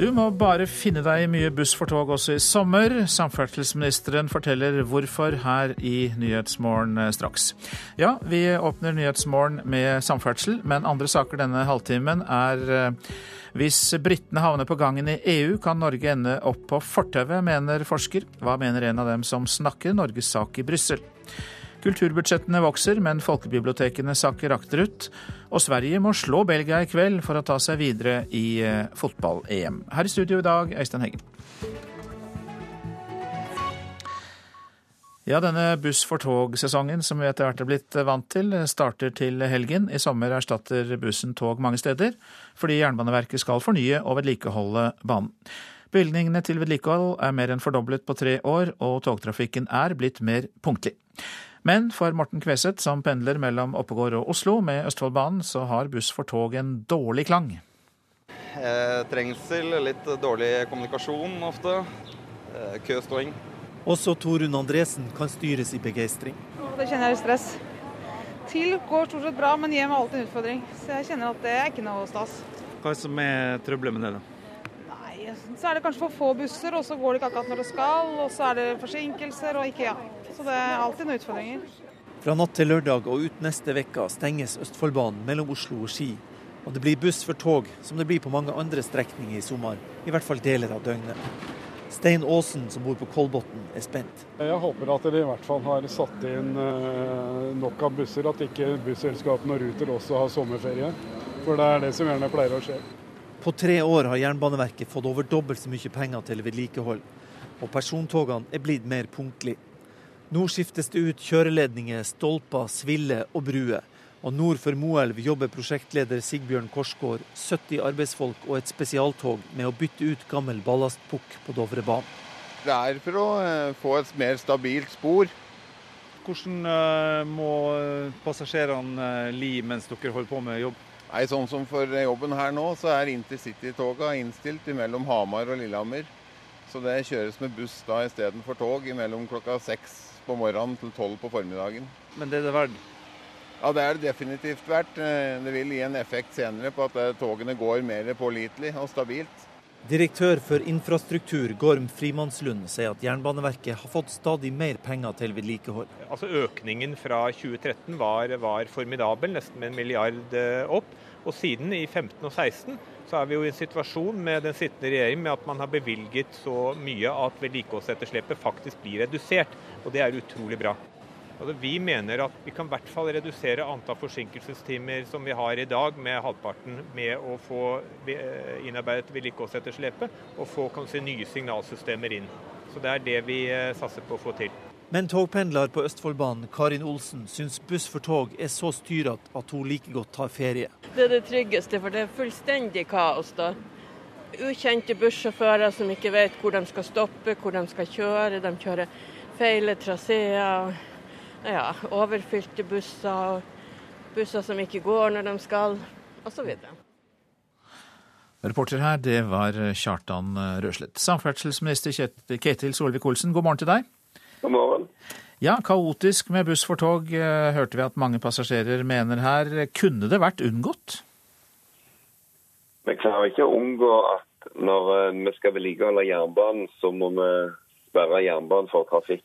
Du må bare finne deg i mye buss for tog også i sommer. Samferdselsministeren forteller hvorfor her i Nyhetsmorgen eh, straks. Ja, vi åpner Nyhetsmorgen med samferdsel, men andre saker denne halvtimen er eh, hvis britene havner på gangen i EU, kan Norge ende opp på fortauet, mener forsker. Hva mener en av dem som snakker Norges sak i Brussel? Kulturbudsjettene vokser, men folkebibliotekene sakker akterut. Og Sverige må slå Belgia i kveld for å ta seg videre i eh, fotball-EM. Her i studio i dag, Øystein Heggen. Ja, denne Buss for tog-sesongen som vi etter hvert er blitt vant til, starter til helgen. I sommer erstatter bussen tog mange steder, fordi Jernbaneverket skal fornye og vedlikeholde banen. Bevilgningene til vedlikehold er mer enn fordoblet på tre år, og togtrafikken er blitt mer punktlig. Men for Morten Kveseth, som pendler mellom Oppegård og Oslo med Østfoldbanen, så har buss for tog en dårlig klang. Eh, trengsel, litt dårlig kommunikasjon ofte. Eh, køståing. Også Torunn Andresen kan styres i begeistring. Det kjenner jeg er stress. Til går stort sett bra, men hjem er alltid en utfordring. Så jeg kjenner at det er ikke noe stas. Hva er det som er trøbbelet med det, da? Nei, så er det kanskje for få busser, og så går det ikke akkurat når det skal. Og så er det forsinkelser og ikke, ja. Så det er alltid noen utfordringer. Fra natt til lørdag og ut neste uke stenges Østfoldbanen mellom Oslo og Ski. Og det blir buss for tog, som det blir på mange andre strekninger i sommer. I hvert fall deler av døgnet. Stein Aasen, som bor på Kolbotn, er spent. Jeg håper at de i hvert fall har satt inn eh, nok av busser, at ikke busselskapene og Ruter også har sommerferie. For det er det som gjerne pleier å skje. På tre år har Jernbaneverket fått over dobbelt så mye penger til vedlikehold. Og persontogene er blitt mer punktlige. Nå skiftes det ut kjøreledninger, stolper, sviller og bruer. Og nord for Moelv jobber prosjektleder Sigbjørn Korsgård, 70 arbeidsfolk og et spesialtog med å bytte ut gammel ballastpukk på Dovrebanen. Det er for å eh, få et mer stabilt spor. Hvordan uh, må passasjerene uh, li mens dere holder på med jobb? Nei, Sånn som for jobben her nå, så er intercitytoga innstilt mellom Hamar og Lillehammer. Så det kjøres med buss da istedenfor tog mellom klokka seks på morgenen til tolv på formiddagen. Men det er det verdt? Ja, det er det definitivt verdt. Det vil gi en effekt senere på at togene går mer pålitelig og stabilt. Direktør for infrastruktur Gorm Frimannslund sier at Jernbaneverket har fått stadig mer penger til vedlikehold. Altså Økningen fra 2013 var, var formidabel, nesten med en milliard opp. Og siden, i 15 og 16, så er vi jo i en situasjon med den sittende regjering med at man har bevilget så mye at vedlikeholdsetterslepet faktisk blir redusert. Og det er utrolig bra. Altså, vi mener at vi kan i hvert fall redusere antall forsinkelsestimer som vi har i dag, med halvparten med å få innarbeidet vedlikeholdsetterslepet og få si, nye signalsystemer inn. Så Det er det vi satser på å få til. Men togpendler på Østfoldbanen Karin Olsen syns buss for tog er så styrete at hun like godt tar ferie. Det er det tryggeste, for det er fullstendig kaos da. Ukjente bussjåfører som ikke vet hvor de skal stoppe, hvor de skal kjøre. De kjører feil traseer. Ja, overfylte busser, busser som ikke går når de skal, osv. Reporter her, det var Kjartan Røslett. Samferdselsminister Ketil Solvik-Olsen, god morgen til deg. God morgen. Ja, kaotisk med buss for tog, hørte vi at mange passasjerer mener her. Kunne det vært unngått? Vi klarer ikke å unngå at når vi skal vedlikeholde jernbanen, så må vi sperre jernbanen for trafikk.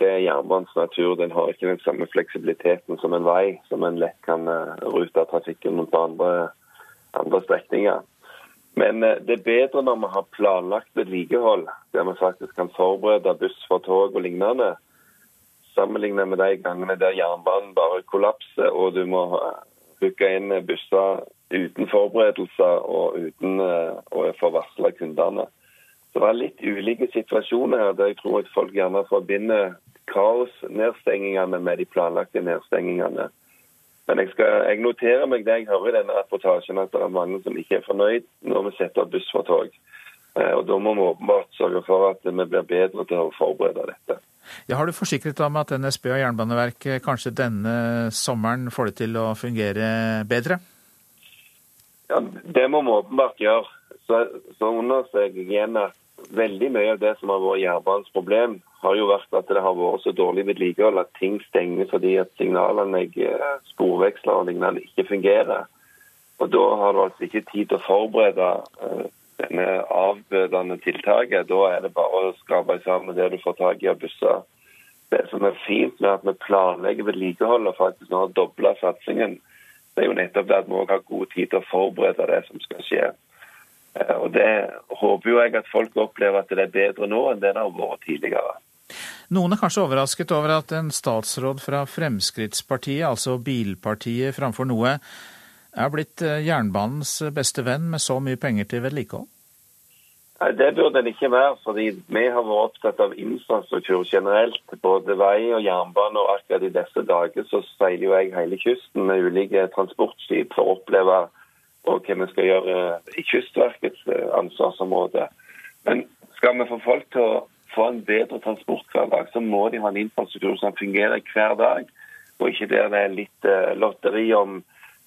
Det er jernbanens natur. Den har ikke den samme fleksibiliteten som en vei, som en lett kan rute trafikken mot andre, andre strekninger. Men det er bedre når vi har planlagt vedlikehold, der vi faktisk kan forberede buss for tog og lignende, sammenlignet med de gangene der jernbanen bare kollapser og du må hooke inn busser uten forberedelser og uten å få varsla kundene. Så Det er litt ulike situasjoner her der jeg tror at folk gjerne forbinder kaosnedstengingene med de planlagte nedstengingene. Men jeg, skal, jeg, noterer meg det jeg hører i denne reportasjen, at det er mange som ikke er fornøyd når vi setter opp buss for tog. Og Da må vi åpenbart sørge for at vi blir bedre til å forberede dette. Ja, har du forsikret om at NSB og Jernbaneverket kanskje denne sommeren får det til å fungere bedre? Ja, Det må vi åpenbart gjøre. Så, så understreker jeg igjen at veldig mye av det som har vært jernbanens problem, har jo vært at det har vært så dårlig vedlikehold at ting stenger fordi at signalanlegg, sporveksler og lignende ikke fungerer. Og Da har du altså ikke tid til å forberede denne avbødende tiltaket. Da er det bare å skrape sammen det du får tak i av busser. Det som er fint med at vi planlegger vedlikehold og faktisk nå har dobla satsingen, det er jo nettopp det at vi òg har god tid til å forberede det som skal skje. Eh, og Det håper jo jeg at folk opplever at det er bedre nå enn det det har vært tidligere. Noen er kanskje overrasket over at en statsråd fra Fremskrittspartiet, altså bilpartiet framfor noe, er blitt eh, jernbanens beste venn med så mye penger til vedlikehold? Nei, Det burde den ikke være, fordi vi har vært opptatt av infrastruktur generelt. Både vei og jernbane, og akkurat i disse dager så seiler jo jeg hele kysten med ulike transportskip for å oppleve hva vi skal gjøre i Kystverkets eh, ansvarsområde. Men skal vi få folk til å få en bedre transporthverdag, så må de ha en infrastruktur som fungerer hver dag, og ikke der det er litt uh, lotteri om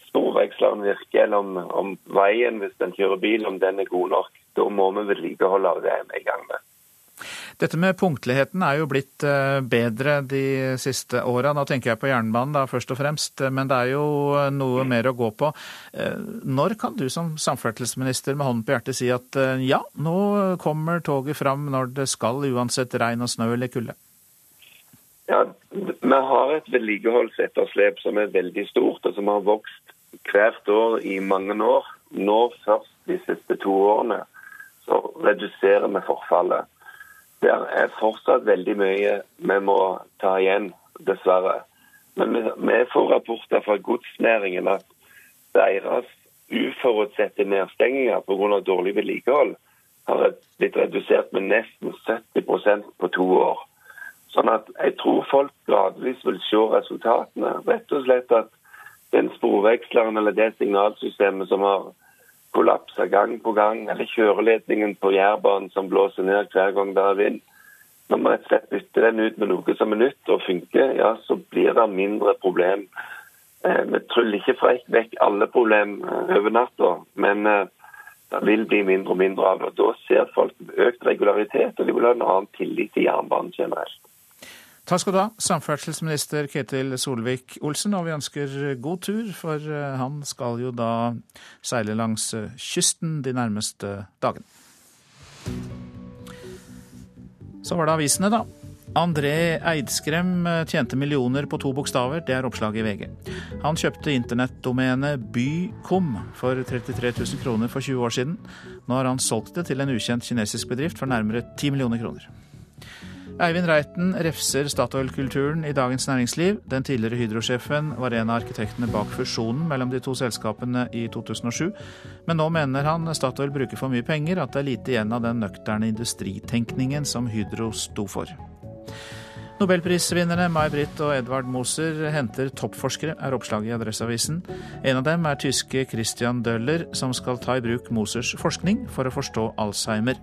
sporvekslene virker, eller om, om veien hvis den kjører bil, om den er god nok. Da må vi vedlikeholde av det vi er i gang med. Dette med punktligheten er jo blitt eh, bedre de siste åra. Nå tenker jeg på jernbanen da, først og fremst, men det er jo noe mer å gå på. Eh, når kan du som samferdselsminister med hånden på hjertet si at eh, ja, nå kommer toget fram når det skal, uansett regn og snø eller kulde? Ja, Vi har et vedlikeholdsetterslep som er veldig stort, og som har vokst hvert år i mange år. Nå først de siste to årene så reduserer vi forfallet. Det er fortsatt veldig mye vi må ta igjen, dessverre. Men vi får rapporter fra godsnæringen at deres uforutsette nedstenginger pga. dårlig vedlikehold har blitt redusert med nesten 70% på to år. Sånn at jeg tror folk gradvis vil se resultatene. Rett og slett at den sporveksleren eller det signalsystemet som har kollapser gang på gang, eller kjøreledningen på Jærbanen som blåser ned hver gang det er vind. Når man rett og slett bytter den ut med noe som er nytt og funker, ja, så blir det mindre problem. Eh, vi tryller ikke vekk alle problem eh, over natta, men eh, det vil bli mindre og mindre av det. Da ser folk økt regularitet, og de vil ha en annen tillit til jernbanen generelt. Takk skal du ha, samferdselsminister Ketil Solvik-Olsen, og vi ønsker god tur, for eh, han skal jo da seile langs eh, kysten de nærmeste dagene. Så var det avisene, da. André Eidskrem eh, tjente millioner på to bokstaver, det er oppslaget i VG. Han kjøpte internettdomenet bykom for 33 000 kroner for 20 år siden. Nå har han solgt det til en ukjent kinesisk bedrift for nærmere 10 millioner kroner. Eivind Reiten refser Statoil-kulturen i Dagens Næringsliv. Den tidligere Hydro-sjefen var en av arkitektene bak fusjonen mellom de to selskapene i 2007, men nå mener han Statoil bruker for mye penger, at det er lite igjen av den nøkterne industritenkningen som Hydro sto for. Nobelprisvinnerne May-Britt og Edvard Moser henter toppforskere, er oppslaget i Adresseavisen. En av dem er tyske Christian Døller, som skal ta i bruk Mosers forskning for å forstå Alzheimer.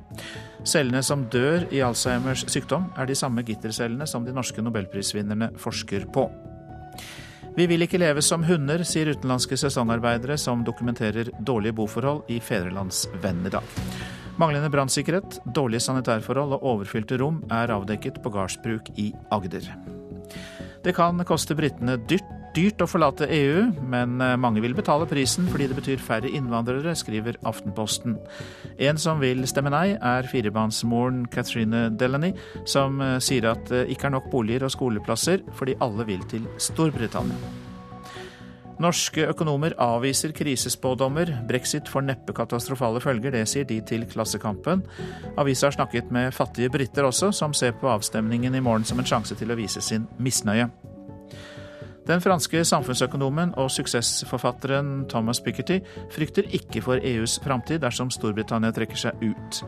Cellene som dør i Alzheimers sykdom, er de samme gittercellene som de norske nobelprisvinnerne forsker på. Vi vil ikke leve som hunder, sier utenlandske sesongarbeidere som dokumenterer dårlige boforhold i Fedrelandsvennen i dag. Manglende brannsikkerhet, dårlige sanitærforhold og overfylte rom er avdekket på gardsbruk i Agder. Det kan koste britene dyrt, dyrt, å forlate EU, men eh, mange vil betale prisen fordi det betyr færre innvandrere, skriver Aftenposten. En som vil stemme nei, er firebarnsmoren Catherine Delaney, som eh, sier at det ikke er nok boliger og skoleplasser fordi alle vil til Storbritannia. Norske økonomer avviser krisespådommer. Brexit får neppe katastrofale følger, det sier de til Klassekampen. Avisa har snakket med fattige briter også, som ser på avstemningen i morgen som en sjanse til å vise sin misnøye. Den franske samfunnsøkonomen og suksessforfatteren Thomas Piketty frykter ikke for EUs framtid dersom Storbritannia trekker seg ut.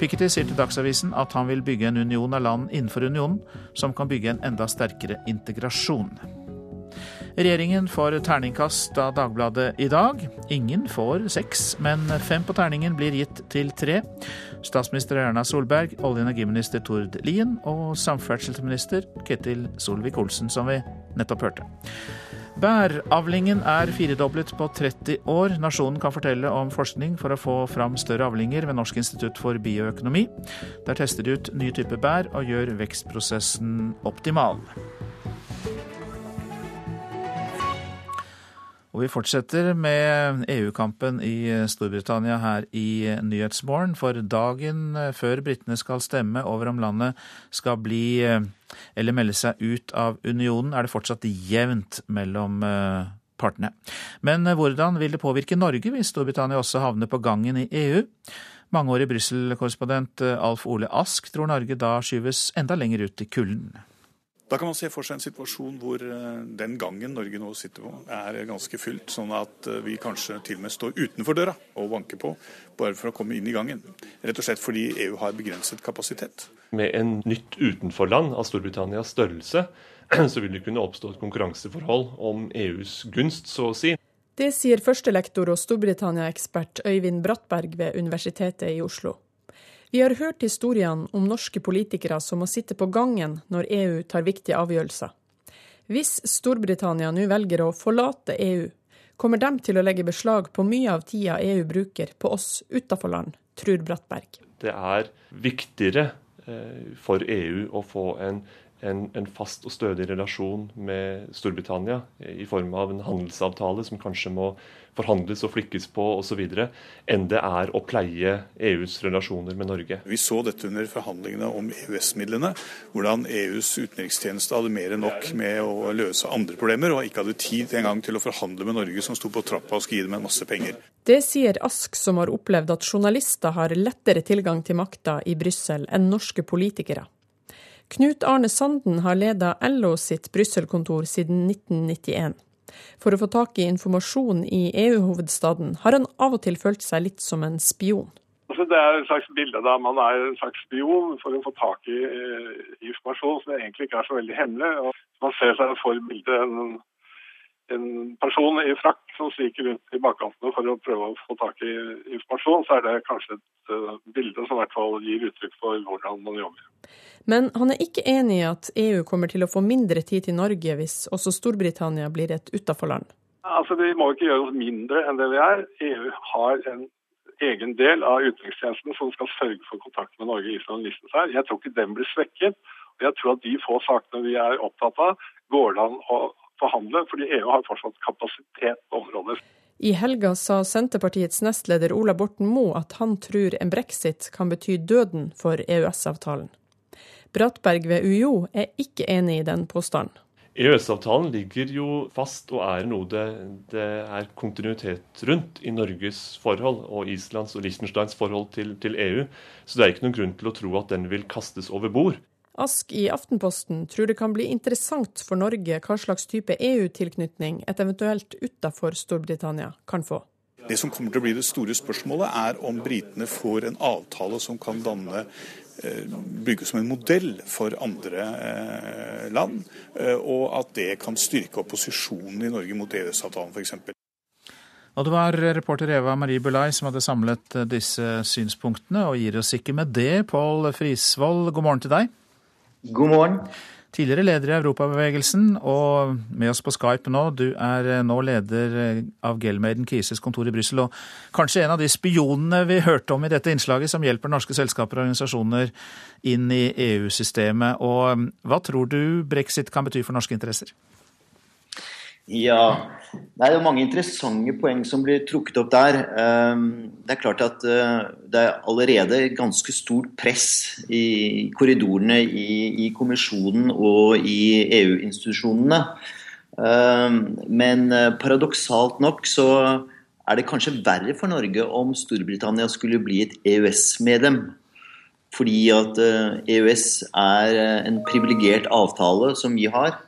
Piketty sier til Dagsavisen at han vil bygge en union av land innenfor unionen som kan bygge en enda sterkere integrasjon. Regjeringen får terningkast av Dagbladet i dag. Ingen får seks, men fem på terningen blir gitt til tre. Statsminister Erna Solberg, olje- og energiminister Tord Lien og samferdselsminister Ketil Solvik-Olsen, som vi nettopp hørte. Bæravlingen er firedoblet på 30 år. Nasjonen kan fortelle om forskning for å få fram større avlinger ved Norsk institutt for bioøkonomi. Der tester de ut nye typer bær og gjør vekstprosessen optimal. Og vi fortsetter med EU-kampen i Storbritannia her i Nyhetsmorgen. For dagen før britene skal stemme over om landet skal bli eller melde seg ut av unionen, er det fortsatt jevnt mellom partene. Men hvordan vil det påvirke Norge hvis Storbritannia også havner på gangen i EU? Mangeårig Brussel-korrespondent Alf Ole Ask tror Norge da skyves enda lenger ut i kulden. Da kan man se for seg en situasjon hvor eh, den gangen Norge nå sitter på, er ganske fylt. Sånn at eh, vi kanskje til og med står utenfor døra og banker på, bare for å komme inn i gangen. Rett og slett fordi EU har begrenset kapasitet. Med en nytt utenforland av Storbritannias størrelse, så vil det kunne oppstå et konkurranseforhold om EUs gunst, så å si. Det sier førstelektor og Storbritannia-ekspert Øyvind Brattberg ved Universitetet i Oslo. Vi har hørt historiene om norske politikere som må sitte på gangen når EU tar viktige avgjørelser. Hvis Storbritannia nå velger å forlate EU, kommer de til å legge beslag på mye av tida EU bruker på oss utenfor land, tror Brattberg. Det er viktigere eh, for EU å få en, en, en, fast og stødig relasjon med Storbritannia i form av en handelsavtale som kanskje må forhandles og flikkes på osv., enn det er å pleie EUs relasjoner med Norge. Vi så dette under forhandlingene om EØS-midlene, hvordan EUs utenrikstjeneste hadde mer enn nok med å løse andre problemer, og ikke hadde tid engang til å forhandle med Norge, som sto på trappa og skulle gi dem en masse penger. Det sier Ask, som har opplevd at journalister har lettere tilgang til makta i Brussel enn norske politikere. Knut Arne Sanden har leda LO sitt Brussel-kontor siden 1991. For å få tak i informasjon i EU-hovedstaden har han av og til følt seg litt som en spion. Altså, det er et slags bilde da man er en slags spion for å få tak i eh, informasjon som egentlig ikke er så veldig hemmelig. Og man ser seg for bildet en, en person i frakk som sviker rundt i bakkantene for å prøve å få tak i informasjon, så er det kanskje et uh, bilde som i hvert fall gir uttrykk for hvordan man jobber. Men han er ikke enig i at EU kommer til å få mindre tid til Norge hvis også Storbritannia blir et utaforland? Altså, Vi må ikke gjøre oss mindre enn det vi er. EU har en egen del av utenrikstjenesten som skal sørge for kontakt med Norge, Island og Liechtenstein. Jeg tror ikke den blir svekket. og Jeg tror at de få sakene vi er opptatt av, går det an å forhandle, fordi EU har fortsatt kapasitet på området. I helga sa Senterpartiets nestleder Ola Borten Moe at han tror en brexit kan bety døden for EØS-avtalen. Brattberg ved UiO er ikke enig i den påstanden. EØS-avtalen ligger jo fast og er noe det, det, er kontinuitet rundt i Norges forhold og Islands og Liechtensteins forhold til, til, EU. Så det er ikke noen grunn til å tro at den vil kastes over bord. Ask i Aftenposten tror det kan bli interessant for Norge hva slags type EU-tilknytning et eventuelt utafor Storbritannia kan få. Det som kommer til å bli det store spørsmålet, er om britene får en avtale som kan danne Eh, bygge som en modell for andre eh, land, eh, og at det kan styrke opposisjonen i Norge mot EØS-avtalen f.eks. Og det var reporter Eva Marie Bulai som hadde samlet disse synspunktene, og gir oss ikke med det. Pål Frisvold, god morgen til deg. God morgen tidligere leder i Europabevegelsen, og med oss på Skype nå. Du er eh, nå leder eh, av Gelmaiden Kises kontor i Brussel, og kanskje en av de spionene vi hørte om i dette innslaget, som hjelper norske selskaper og organisasjoner inn i EU-systemet. Og eh, hva tror du brexit kan bety for norske interesser? Ja, det er jo mange interessante poeng som blir trukket opp der. Ehm, det er klart at eh, det er allerede ganske stort press i korridorene i, kommisjonen og i EU-institusjonene. Ehm, men eh, paradoksalt nok så er det kanskje verre for Norge om Storbritannia skulle bli et EØS-medlem. Fordi at EØS eh, e er en privilegert avtale som vi har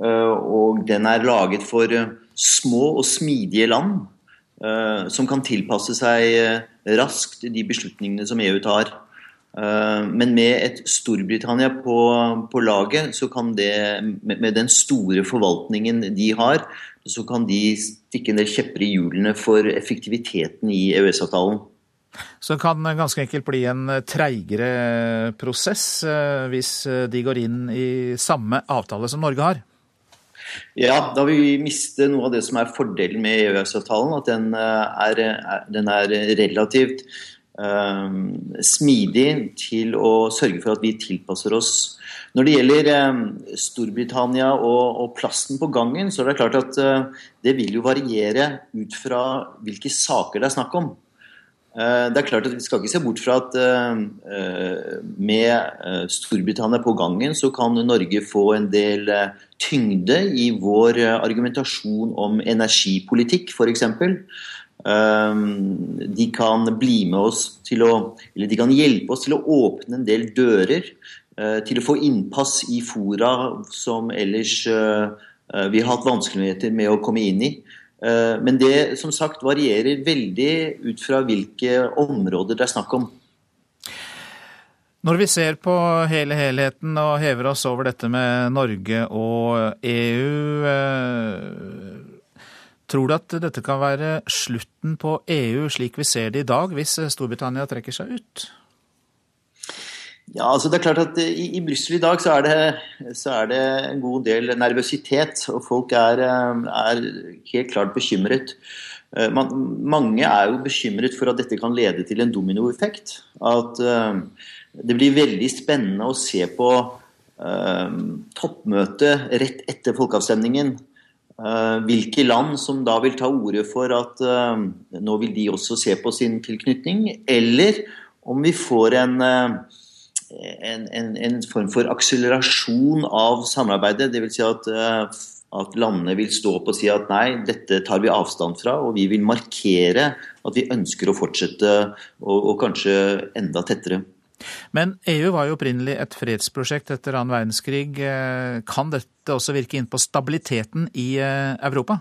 og den er laget for eh, små og smidige land eh, som kan tilpasse seg raskt de beslutningene som EU tar. Men med et Storbritannia på, på laget, det, med den store forvaltningen de har, så kan de stikke en del kjepper i hjulene for effektiviteten i EØS-avtalen. Så det kan ganske enkelt bli en treigere prosess hvis de går inn i samme avtale som Norge har? Ja, da vil vi miste noe av det som er fordelen med EØS-avtalen. At den eh, er, den er relativt smidig til å sørge for at vi tilpasser oss. Når det gjelder Storbritannia og, og plassen på gangen, så er det klart at det vil jo variere ut fra hvilke saker det er snakk om. Eh, det er klart at Vi skal ikke se bort fra at eh, med Storbritannia på gangen, så kan Norge få en del eh, tyngde i vår argumentasjon om energipolitikk, f.eks. De kan bli med oss til å Eller de kan hjelpe oss til å åpne en del dører. Til å få innpass i fora som ellers vi har hatt vanskeligheter med å komme inn i. Eh, men det som sagt varierer veldig ut fra hvilke områder det er snakk om. Når vi ser på hele helheten og hever oss over dette med Norge og EU, eh, tror du at dette kan være slutten på EU slik vi ser det i dag, hvis Storbritannia trekker seg ut? Ja, altså det er klart at I, i Brussel i dag så er, det, så er, det, en god del nervøsitet. Og folk er, er helt klart bekymret. Eh, man, mange er jo bekymret for at dette kan lede til en dominoeffekt. At uh, det blir veldig spennende å se på uh, toppmøtet rett etter folkeavstemningen. Uh, hvilke land som da vil ta ordet for at nå vil de også se på sin tilknytning. Eller om vi får en en, en, en, form for akselerasjon av samarbeidet. Dvs. Si at, eh, at landene vil stå opp og si at nei, dette tar vi avstand fra, og vi vil markere at vi ønsker å fortsette, og, og kanskje enda tettere. Men EU var jo opprinnelig et fredsprosjekt etter annen verdenskrig. Eh, kan dette også virke inn på stabiliteten i eh, Europa?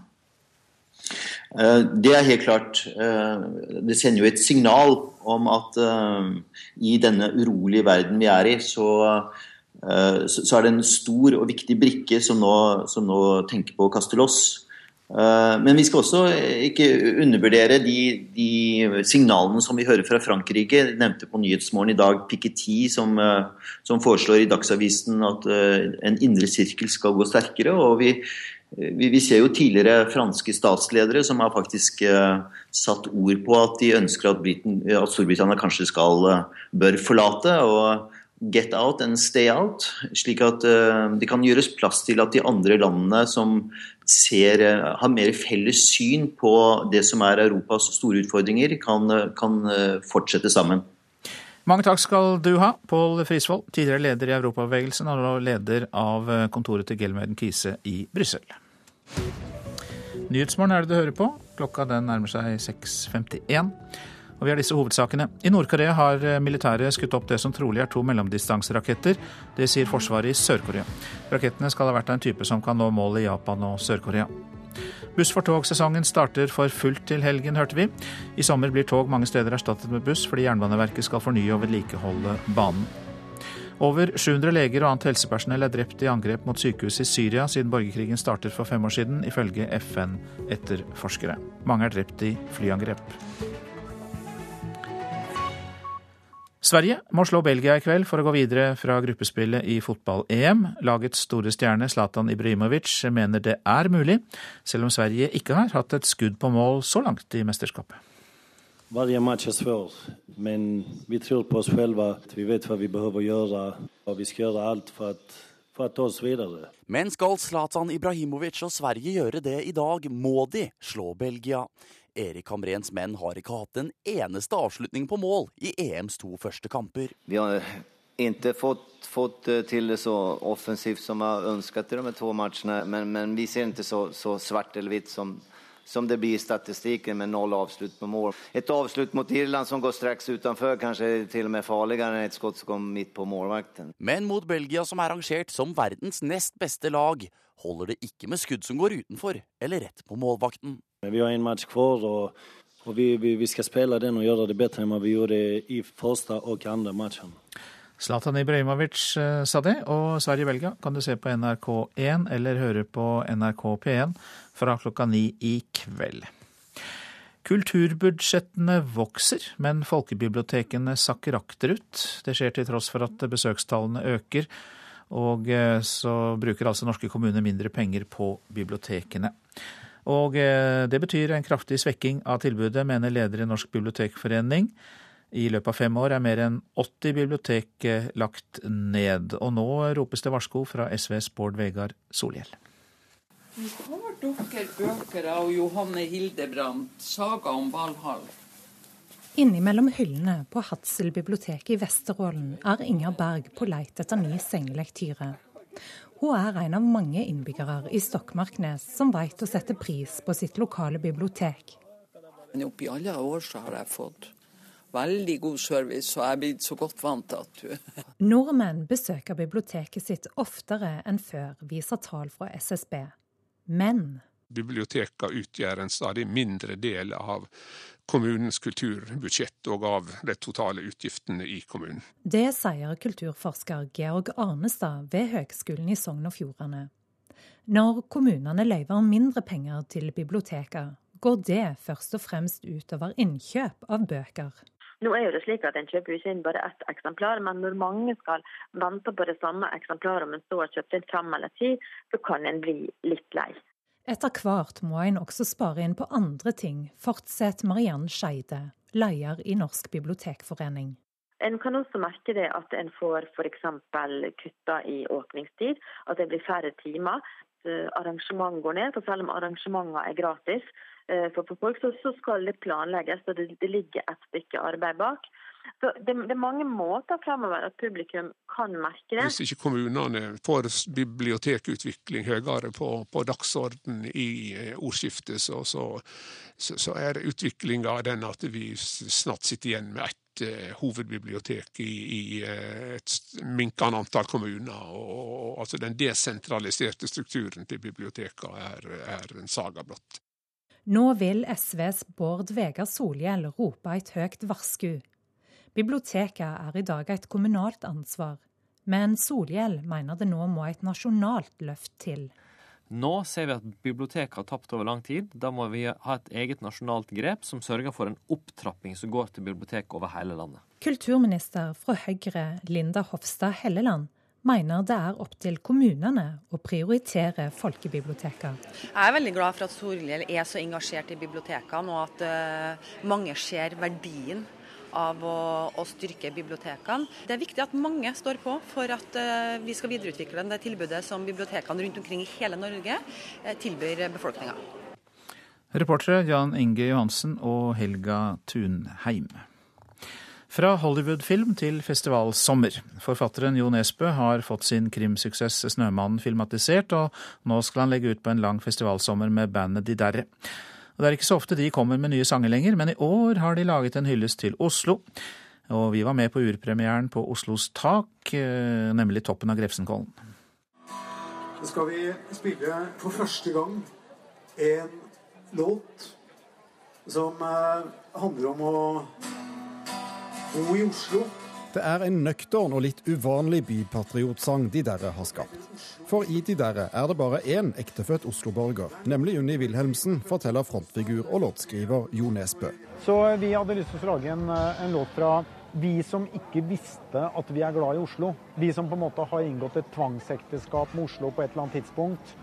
Eh, det er helt klart. Eh, det sender jo et signal om at eh, i denne urolige verden vi er i, så, så er det en stor og viktig brikke som nå, som nå tenker på å kaste loss. Men vi skal også ikke undervurdere de, de, signalene som vi hører fra Frankrike. Jeg nevnte på Nyhetsmorgen i dag Piketty som, som foreslår i Dagsavisen at en indre sirkel skal gå sterkere. og vi vi, vi, ser jo tidligere franske statsledere som har faktisk uh, satt ord på at de ønsker at, Briten, at Storbritannia kanskje skal, bør forlate. og Get out and stay out. Slik at det kan gjøres plass til at de andre landene som ser, har mer felles syn på det som er Europas store utfordringer, kan, kan fortsette sammen. Mange takk skal du ha, Pål Frisvold, tidligere leder i Europabevegelsen og leder av kontoret til Gelmøyden Kise i Brussel. Nyhetsmorgen er det du hører på. Klokka den nærmer seg 6.51. Og vi har disse hovedsakene. I Nord-Korea har militæret skutt opp det som trolig er to mellomdistanseraketter. Det sier Forsvaret i Sør-Korea. Rakettene skal ha vært av en type som kan nå mål i Japan og Sør-Korea. Buss for tog-sesongen starter for fullt til helgen, hørte vi. I sommer blir tog mange steder erstattet med buss fordi Jernbaneverket skal fornye og vedlikeholde banen. Over 700 leger og annet helsepersonell er drept i angrep mot sykehus i Syria siden borgerkrigen startet for fem år siden, ifølge FN-etterforskere. Mange er drept i flyangrep. Sverige må slå Belgia i kveld for å gå videre fra gruppespillet i fotball-EM. Lagets store stjerne Zlatan Ibrahimovic mener det er mulig, selv om Sverige ikke har hatt et skudd på mål så langt i mesterskapet. Varje match er svår, men vi tror på oss själva. Vi vet hva vi behøver å gjøre, og vi skal gjøre alt for at ta oss vidare. Men skal Zlatan Ibrahimovic og Sverige gjøre det i dag, må de slå Belgia. Erik Hamrens menn har ikke hatt en eneste avslutning på mål i EMs to første kamper. Vi har ikke fått, fått eh, til det så offensivt som vi har ønsket i de to matchene, men, men vi ser ikke så, så svart eller hvitt som som det blir i statistiken med noll avslutt på mål. Et avslutt mot Irland som går straks utenfor, kanskje til og med farligere enn et skott som kom midt på målvakten. Men mot Belgia, som er rangert som verdens nest beste lag, holder det ikke med skudd som går utenfor eller rett på målvakten. Vi har en match kvar, og, og vi, vi, vi, skal spille den og gjøre det bedre enn vi gjorde i første og andre matchen. Zlatan Ibrahimovic eh, sa det, og Sverige-Belgia kan du se på NRK1 eller høre på NRK P1 fra klokka ni i kveld. Kulturbudsjettene vokser, men folkebibliotekene sakker akterut. Det skjer til tross for at besøkstallene øker, og eh, så bruker altså norske kommuner mindre penger på bibliotekene. Og eh, det betyr en kraftig svekking av tilbudet, mener leder i Norsk bibliotekforening. I løpet av fem år er mer enn 80 bibliotek lagt ned, og nå ropes det varsko fra SVs Bård Vegar Solhjell. Har dere bøker av Johanne Hildebrandt, 'Saga om Valhall'? Innimellom hyllene på Hadsel bibliotek i Vesterålen er Inger Berg på leit etter ny sengelektyre. Hun er en av mange innbyggere i Stokmarknes som vet å sette pris på sitt lokale bibliotek. Men oppi alle år så har jeg fått veldig god service, og jeg er blitt så godt vant til at du Nordmenn besøker biblioteket sitt oftere enn før, viser tall fra SSB. Men Bibliotekene utgjør en stadig mindre del av kommunens kulturbudsjett og av de totale utgiftene i kommunen. Det sier kulturforsker Georg Arnestad ved Høgskolen i Sogn og Fjordane. Når kommunene løyver mindre penger til biblioteker, går det først og fremst utover innkjøp av bøker. Nå er jo det slik at En kjøper ikke inn bare ett eksemplar, men når mange skal vente på det samme eksemplaret om en så har kjøpt inn fem eller ti, så kan en bli litt lei. Etter hvert må en også spare inn på andre ting, fortsetter Mariann Skeide, leder i Norsk bibliotekforening. En kan også merke det at en får f.eks. kutta i åpningstid, at det blir færre timer. Arrangement går ned, for selv om arrangementer er gratis eh, for folk, så skal det planlegges, og det ligger et stykke arbeid bak. Så det, det, er mange måter fremover at publikum kan merke det. Hvis ikke kommunene får bibliotekutvikling høyere på, på dagsorden i eh, ordskiftet, så, så, så er utviklinga den at vi snart sitter igjen med ett uh, hovedbibliotek i, i uh, et minkende antall kommuner. Og, og, altså Den desentraliserte strukturen til bibliotekene er, er en saga blott. Nå vil SVs Bård Vegar Solhjell rope et høyt varsku Biblioteket er i dag et kommunalt ansvar, men Solhjell mener det nå må et nasjonalt løft til. Nå ser vi at biblioteket har tapt over lang tid. Da må vi ha et eget nasjonalt grep som sørger for en opptrapping som går til bibliotek over hele landet. Kulturminister fra Høyre, Linda Hofstad Helleland, mener det er opp til kommunene å prioritere folkebiblioteker. Jeg er veldig glad for at Solhjell er så engasjert i bibliotekene, og at uh, mange ser verdien av å, å, styrke bibliotekene. Det er viktig at mange står på for at uh, vi skal videreutvikle det tilbudet som bibliotekene rundt omkring i hele Norge uh, tilbyr befolkninga. Reportere Jan Inge Johansen og Helga Tunheim. Fra Hollywood-film til festivalsommer. Forfatteren Jo Nesbø har fått sin krimsuksess 'Snømannen' filmatisert, og nå skal han legge ut på en lang festivalsommer med bandet De Derre. Og Det er ikke så ofte de kommer med nye sanger lenger, men i år har de laget en hyllest til Oslo. Og vi var med på urpremieren på Oslos tak, eh, nemlig toppen av Grefsenkollen. Så skal vi spille for første gang en låt som eh, handler om å bo i Oslo. Det er en nøktern og litt uvanlig bypatriotsang de derre har skapt. For i de derre er det bare én ektefødt Oslo-borger, nemlig Unni Wilhelmsen, forteller frontfigur og låtskriver Jo Nesbø. Så vi hadde lyst til å lage en, eh, en låt fra vi som ikke visste at vi er glad i Oslo. Vi som på en måte har inngått et tvangsekteskap med Oslo på et eller annet tidspunkt.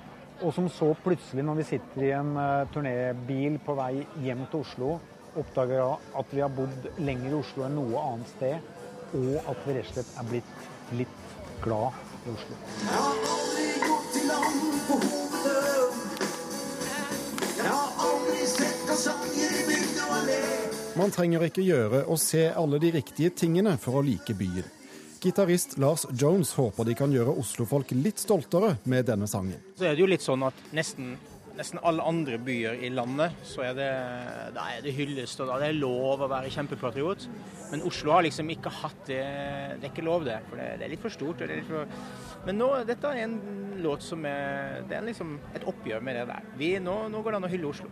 Og som så plutselig, når vi sitter i en uh, turnébil på vei hjem til Oslo, oppdager at vi har bodd lenger i Oslo enn noe annet sted og at vi rett og slett er blitt litt glad i Oslo. Jeg har aldri gått til land på hovedøen. Jeg har aldri sett kastanjer i bygd og allé. Man trenger ikke gjøre og se alle de riktige tingene for å like byen. Gitarist Lars Jones håper de kan gjøre oslofolk litt stoltere med denne sangen. Så er det jo litt sånn at nesten nesten alle andre byer i landet, så er det, da er det hyllest, og da er det lov å være kjempepatriot. Men Oslo har liksom ikke hatt det. Det er ikke lov, det. For det, det er litt for stort. Litt for... Men nå, dette er en låt som er Det er liksom et oppgjør med det der. Vi, nå, nå går det an å hylle Oslo.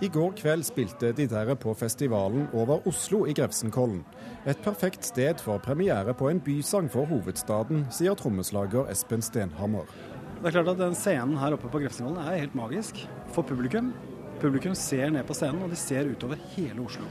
I går kveld spilte de der på festivalen Over Oslo i Grefsenkollen. Et perfekt sted for premiere på en bysang for hovedstaden, sier trommeslager Espen Stenhammer. Det er klart at den Scenen her oppe på Grefsenvollen er helt magisk for publikum. Publikum ser ned på scenen, og de ser utover hele Oslo.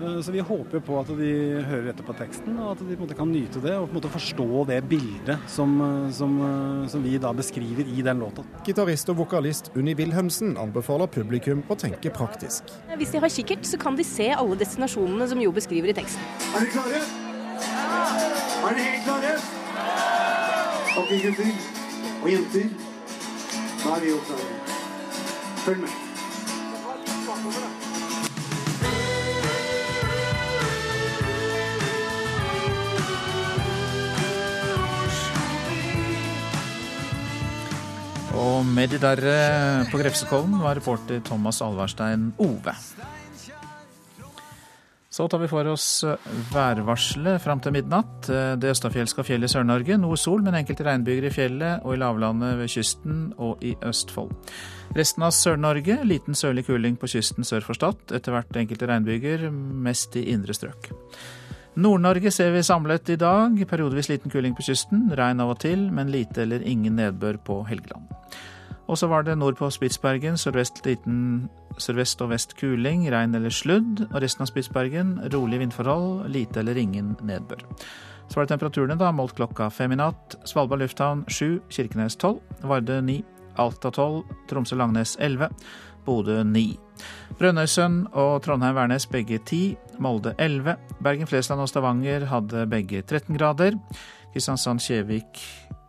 Eh, så vi håper på at de hører etter på teksten, og at de på en måte kan nyte det og på en måte forstå det bildet som, eh, som, eh, som vi da beskriver i den låta. Gitarist og vokalist Unni Wilhelmsen anbefaler publikum å tenke praktisk. Hvis de har kikkert, så kan de se alle destinasjonene som Jo beskriver i teksten. Er dere klare? Ja! Er dere helt klare? Ok, gutter og jenter. Da er vi jo. Følg med. Og med de der eh, på Grefsekollen var reporter Thomas Alvarstein Ove. Så tar vi for oss eh, værvarselet fram til midnatt. Det det østafjelske fjellet i Sør-Norge. Noe sol, men enkelte regnbyger i fjellet og i lavlandet ved kysten og i Østfold. Resten av Sør-Norge liten sørlig kuling på kysten sør for Stad. Etter hvert enkelte regnbyger, mest i indre strøk. Nord-Norge ser vi samlet i dag. Periodevis liten kuling på kysten. Regn av og til, men lite eller ingen nedbør på Helgeland. Og så var det nord på Spitsbergen sørvest, liten, sørvest og vest kuling, regn eller sludd. Og resten av Spitsbergen rolig vindforhold, lite eller ingen nedbør. Så var det temperaturene, da. Målt klokka fem i natt. Svalbard lufthavn sju, Kirkenes tolv, Varde ni, Alta tolv, Tromsø-Langnes elleve, Bodø ni. Brønnøysund og Trondheim-Værnes begge ti, Molde 11. Bergen-Flesland og Stavanger hadde begge 13 grader. Kristiansand-Kjevik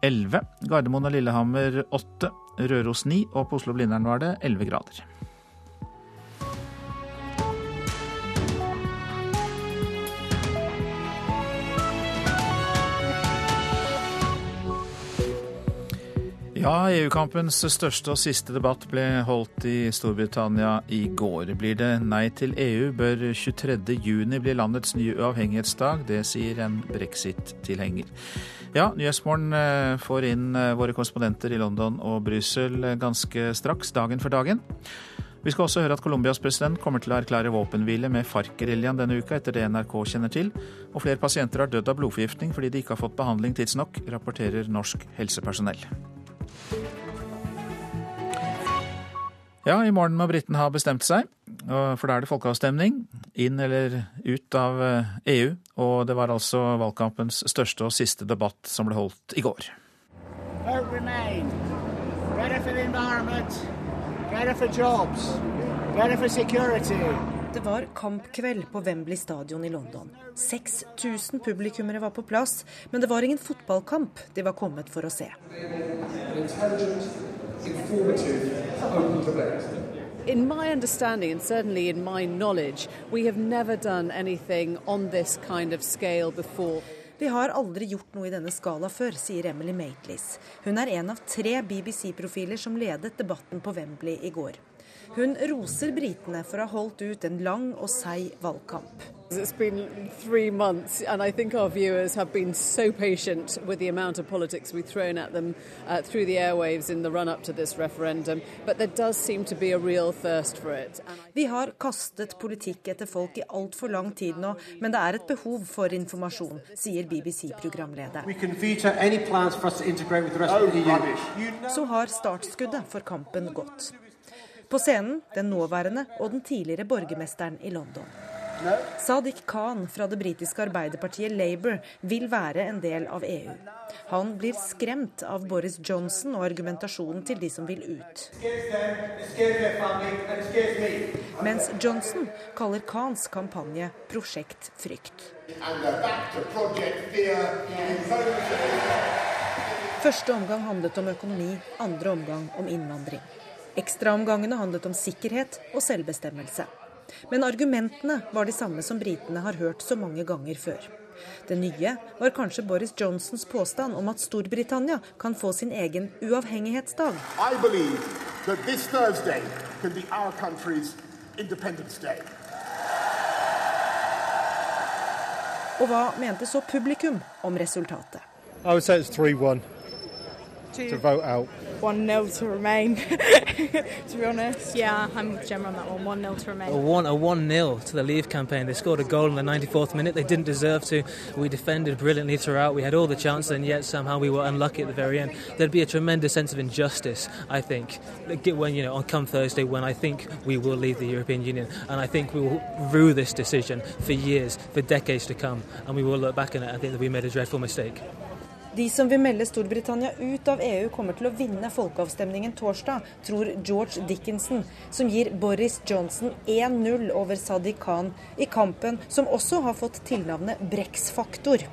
11. Gardermoen og Lillehammer 8. Røros 9. Og på Oslo-Blindern var det 11 grader. Ja, EU-kampens største og siste debatt ble holdt i Storbritannia i går. Blir det nei til EU, bør 23. juni bli landets nye uavhengighetsdag. Det sier en brexit-tilhenger. Ja, Nyhetsmorgen eh, får inn eh, våre korrespondenter i London og Brussel eh, ganske straks, dagen for dagen. Vi skal også høre at Colombias president kommer til å erklære våpenhvile med FARC-geriljaen denne uka, etter det NRK kjenner til. Og flere pasienter har dødd av blodforgiftning fordi de ikke har fått behandling tidsnok, rapporterer norsk helsepersonell. Ja, i morgen må britene ha bestemt seg, for da er det folkeavstemning. Inn eller ut av EU. Og det var altså valgkampens største og siste debatt som ble holdt i går. Vote Remain. Better for the environment. For jobs. Better for security. Det var kampkveld på Wembley stadion i London. 6000 publikummere var på plass, men det var ingen fotballkamp de var kommet for å se. In my understanding, and certainly in my knowledge, we have never done anything on this kind of scale before. Vi har aldri gjort noe i denne skala før, sier Emily Maitlis. Hun er en av tre BBC-profiler som ledet debatten på Wembley i går. Hun roser britene for å ha holdt ut en lang og seig valgkamp. It's been three months, and I think our viewers have been so patient with the amount of politics we've thrown at them uh, through the airwaves in the run up to this referendum. But there does seem to be a real thirst for it. Vi har kastet politikk etter folk i altfor lang tid nå, men det er et behov for informasjon, sier BBC-programleder. Så har startskuddet for kampen gått. På scenen den nåværende og den tidligere borgermesteren i London. Sadiq Khan fra det britiske arbeiderpartiet Labour vil være en del av EU. Han blir skremt av Boris Johnson og argumentasjonen til de som vil ut. Mens Johnson kaller Khans kampanje 'Prosjekt frykt'. Første omgang handlet om økonomi, andre omgang om innvandring. Ekstraomgangene handlet om sikkerhet og selvbestemmelse. Men argumentene var de samme som britene har hørt så mange ganger før. Det nye var kanskje Boris Johnsons påstand om at Storbritannia kan få sin egen uavhengighetsdag. Og hva mente så publikum om resultatet? I would say it's 3-1. to, to vote out. One nil to remain. to be honest, yeah, I'm with Gemma on that one. One nil to remain. A one a one nil to the Leave campaign. They scored a goal in the 94th minute. They didn't deserve to. We defended brilliantly throughout. We had all the chances, and yet somehow we were unlucky at the very end. There'd be a tremendous sense of injustice, I think, when you know on come Thursday when I think we will leave the European Union, and I think we will rue this decision for years, for decades to come, and we will look back on it and think that we made a dreadful mistake. De som vil melde Storbritannia ut av EU, kommer til å vinne folkeavstemningen torsdag, tror George Dickinson, som gir Boris Johnson 1-0 over Sadiq Khan i kampen som også har fått tilnavnet Brex-faktor.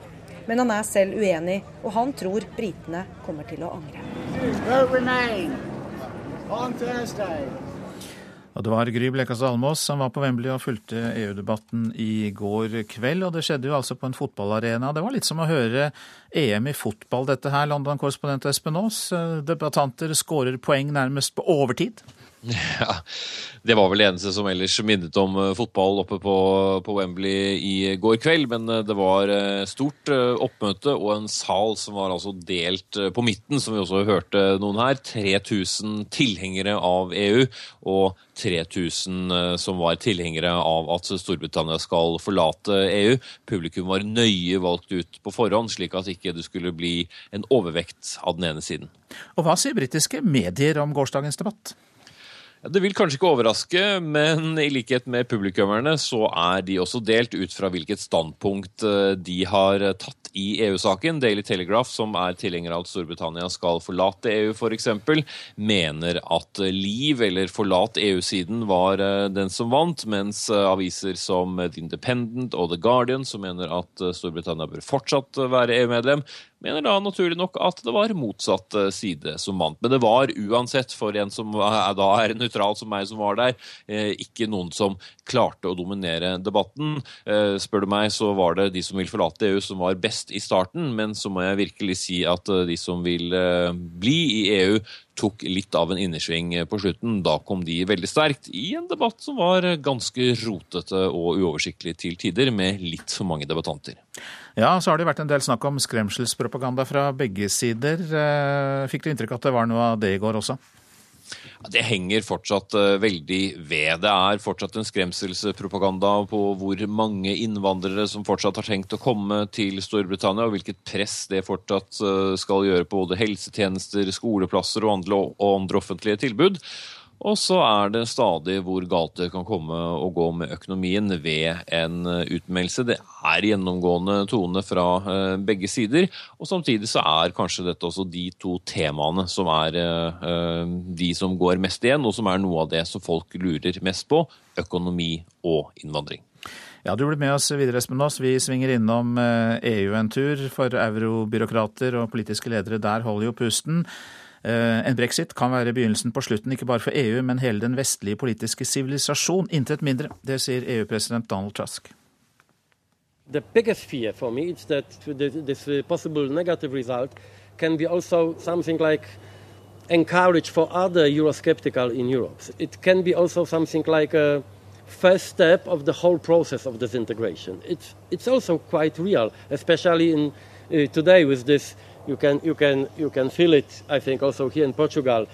Men han er selv uenig, og han tror britene kommer til å angre. Og Det var Gry Blekastad Almås som var på Wembley og fulgte EU-debatten i går kveld. Og det skjedde jo altså på en fotballarena. Det var litt som å høre EM i fotball, dette her, London-korrespondent Espen Aas. Debattanter skårer poeng nærmest på overtid. Ja, Det var vel det eneste som ellers minnet om eh, fotball oppe på, på, Wembley i går kveld. Men eh, det var eh, stort oppmøte og en sal som var altså delt på midten, som vi også hørte noen her. 3000 tilhengere av EU og 3000 som var tilhengere av at Storbritannia skal forlate EU. Publikum var nøye valgt ut på forhånd, slik at ikke det skulle bli en overvekt av den ene siden. Og Hva sier britiske medier om gårsdagens debatt? Det vil kanskje ikke overraske, men i likhet med publikummerne så er de også delt ut fra hvilket standpunkt eh, de har tatt i EU-saken. Daily Telegraph, som er tilhenger av at Storbritannia skal forlate EU f.eks., mener at Liv, eller Forlat EU-siden, var eh, den som vant, mens eh, aviser som The Independent og The Guardian, som mener at Storbritannia bør fortsatt være EU-medlem, mener da naturlig nok at det var motsatt eh, side som vant. Men det var uansett, for en som da er nøytral som meg som var der, eh, ikke noen som klarte å dominere debatten. Eh, spør du meg, så var det de som vil forlate EU som var best i starten, men så må jeg virkelig si at de som vil bli i EU, tok litt av en innersving på slutten. Da kom de veldig sterkt i en debatt som var ganske rotete og uoversiktlig til tider, med litt for mange debattanter. Ja, så har det vært en del snakk om skremselspropaganda fra begge sider. Eh, fikk du inntrykk av at det var noe av det i går også? Det henger fortsatt eh, veldig ved. Det er fortsatt en skremselspropaganda på hvor mange innvandrere som fortsatt har tenkt å komme til Storbritannia, og hvilket press det fortsatt eh, skal gjøre på både helsetjenester, skoleplasser og andre, offentlige tilbud. Og så er det stadig hvor galt det kan komme å gå med økonomien ved en eh, utmeldelse. Det er gjennomgående tone fra eh, begge sider. Og samtidig så er kanskje dette også de to temaene som er eh, de som går mest igjen, og som er noe av det som folk lurer mest på. Økonomi og innvandring. Ja, Du blir med oss videre, Espen Aas. Vi svinger innom EU en tur, for eurobyråkrater og politiske ledere der holder jo pusten. Eh, en brexit kan være begynnelsen på slutten, ikke bare for EU, men hele den vestlige politiske sivilisasjon. Intet mindre. Det sier EU-president Donald Tusk. The biggest fear for me is that this possible negative result can be also something like encourage for other Eurosceptical in Europe. It can be also something like a first step of the whole process of disintegration. It's, it's also quite real, especially in, uh, today with this you can, you, can, you can feel it, I think, also here in Portugal,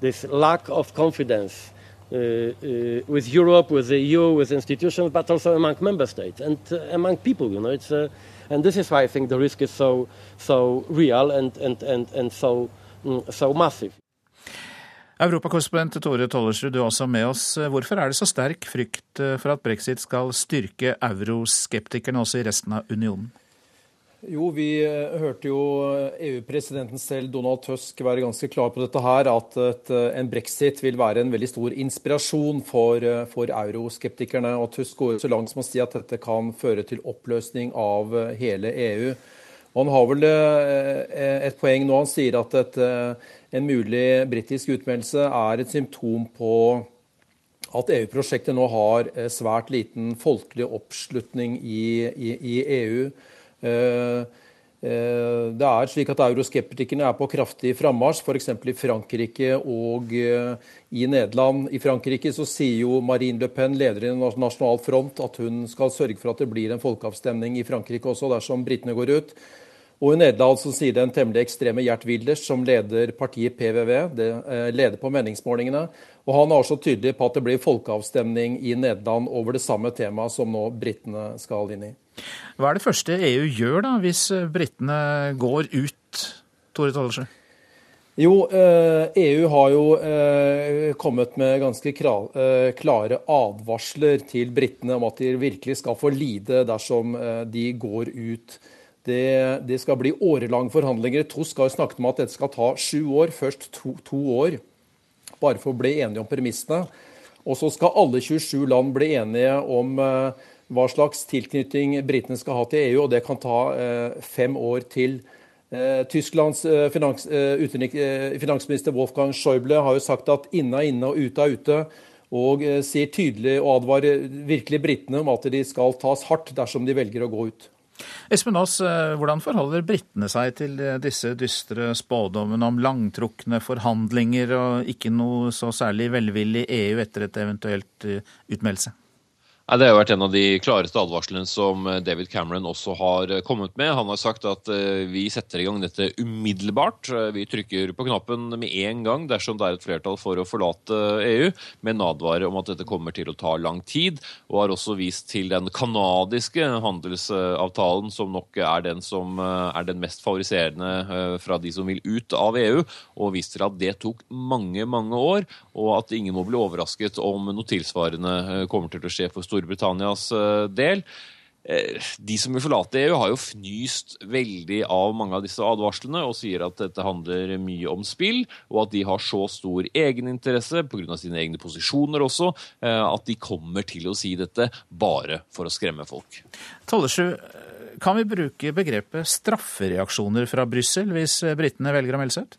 this lack of confidence uh, uh, with Europe, with the EU, with institutions, but also among member states and uh, among people. You know, it's, uh, and this is why I think the risk is so, so real and, and, and, and so, mm, so massive. Europakorrespondent Tore Tollersrud, du er også med oss. Hvorfor er det så sterk frykt uh, for at brexit skal styrke euroskeptikerne også i resten av unionen? Jo, vi eh, hørte jo EU-presidenten eh, e selv, Donald Tusk, være ganske klar på dette her, at et, eh, en brexit vil være en veldig stor inspirasjon for, for euroskeptikerne. Og Tusk går så langt som å si at dette kan føre til oppløsning av hele EU. Og han har vel et poeng nå. Han sier at et, en mulig britisk utmeldelse er et symptom på at EU-prosjektet nå har svært liten folkelig oppslutning i, i, i EU. Eh, eh, det er slik at Euroskeptikerne er på kraftig frammarsj, f.eks. i Frankrike og eh, i Nederland. I Frankrike så sier jo Marine Le Pen, leder i Nasjonal Front, at hun skal sørge for at det blir en folkeavstemning i Frankrike også, dersom britene går ut. Og i Nederland så sier den temmelig ekstreme Gjert Wilders, som leder partiet PVV, det leder på meningsmålingene. Og han er også tydelig på at det blir folkeavstemning i Nederland over det samme temaet som nå britene skal inn i. Hva er det første EU gjør da, hvis britene går ut, Tore Tollersjø? Jo, EU eh, e har jo eh, kommet med ganske eh, klare advarsler til britene om at de virkelig skal få lide dersom de går ut. Det, det skal bli årelange forhandlinger. Tosk har snakket om at dette skal ta sju år, først to, to år. Bare for å bli enige om premissene. Og så skal alle 27 land bli enige om hva slags tilknytning britene skal ha til EU, og det kan ta fem år til. Eh, Tysklands eh, finans, eh, finansminister Wolfgang Schäuble har jo sagt at inne er inne og ute er ute. Og sier tydelig og advarer virkelig britene om at de skal tas hardt dersom de velger å gå ut. Espen Aas, hvordan forholder britene seg til disse dystre spådommene om langtrukne forhandlinger og ikke noe så særlig velvillig EU etter et eventuelt utmeldelse? Det har vært en av de klareste advarslene som eh, David Cameron også har eh, kommet med. Han har sagt at eh, vi setter i gang dette umiddelbart. Vi trykker på knappen med en gang dersom det er et flertall for å forlate EU, med en advarer om at dette kommer til å ta lang tid, og har også vist til den canadiske handelsavtalen, som nok er den som er den mest favoriserende fra de som vil ut av EU, og vist til at det tok mange, mange år, og at ingen må bli overrasket om noe tilsvarende kommer til å skje for Storbritannia Storbritannias eh, del. Eh, de som vil forlate EU, har jo fnyst veldig av mange av disse advarslene og sier at dette handler mye om spill, og at de har så stor egeninteresse pga. sine egne posisjoner også, eh, at de kommer til å si dette bare for å skremme folk. Tollesju, kan vi bruke begrepet straffereaksjoner fra Brussel hvis britene velger å melde seg ut?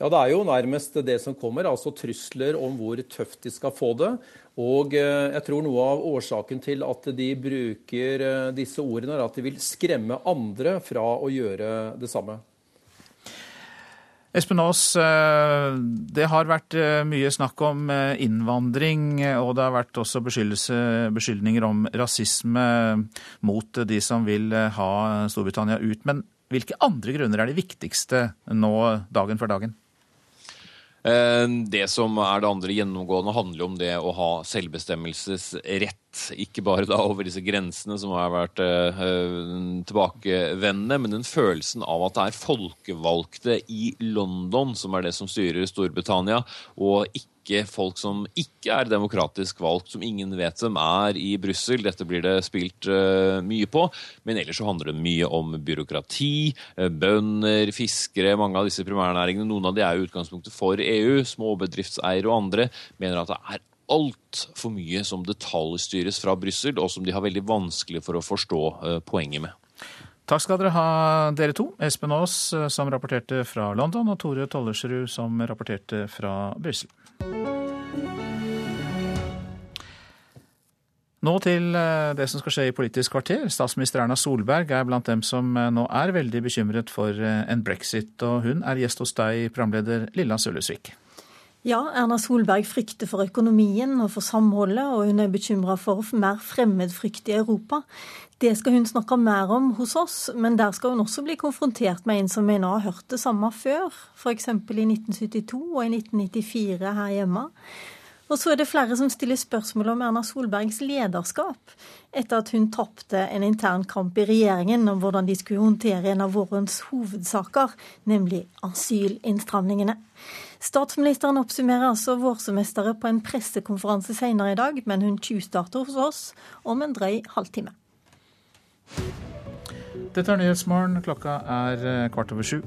Ja, Det er jo nærmest det som kommer, altså trusler om hvor tøft de skal få det. Og eh, jeg tror noe av årsaken til at de bruker eh, disse ordene, er at de vil skremme andre fra å gjøre det samme. Espen Aas, eh, det har vært mye snakk om innvandring, og det har vært også beskyldninger om rasisme mot de som vil ha Storbritannia ut. Men hvilke andre grunner er de viktigste nå dagen for dagen? Eh, det som er det andre gjennomgående, handler om det å ha selvbestemmelsesrett. Ikke bare da over disse grensene som har vært uh, tilbakevendende, men den følelsen av at det er folkevalgte i London som er det som styrer Storbritannia, og ikke ikke folk som ikke er demokratisk valgt, som ingen vet hvem er i Brussel. Dette blir det spilt uh, mye på. Men ellers så handler det mye om byråkrati, uh, bønder, fiskere, mange av disse primærnæringene. Noen av de er jo utgangspunktet for EU. Småbedriftseiere og andre mener at det er altfor mye som detaljstyres fra Brussel, og som de har veldig vanskelig for å forstå uh, poenget med. Takk skal dere ha, dere to. Espen Aas, som rapporterte fra London, og Tore Tollersrud, som rapporterte fra Brussel. Nå til eh, det som skal skje i Politisk kvarter. Statsminister Erna Solberg er blant dem som eh, nå er veldig bekymret for eh, en brexit. Og hun er gjest hos deg, programleder Lilla Sølhusvik. Ja, Erna Solberg frykter for økonomien og for samholdet, og hun er bekymra for mer fremmedfrykt i Europa. Det skal hun snakke mer om hos oss, men der skal hun også bli konfrontert med en som mener å ha hørt det samme før, f.eks. i 1972 og i 1994 her hjemme. Og så er det flere som stiller spørsmål om Erna Solbergs lederskap, etter at hun tapte en intern kamp i regjeringen om hvordan de skulle håndtere en av vårens hovedsaker, nemlig asylinnstramningene. Statsministeren oppsummerer altså vårsemesteret på en pressekonferanse senere i dag, men hun tjuvstarter hos oss om en drøy halvtime. Dette er Nyhetsmorgen. Klokka er eh, kvart over sju.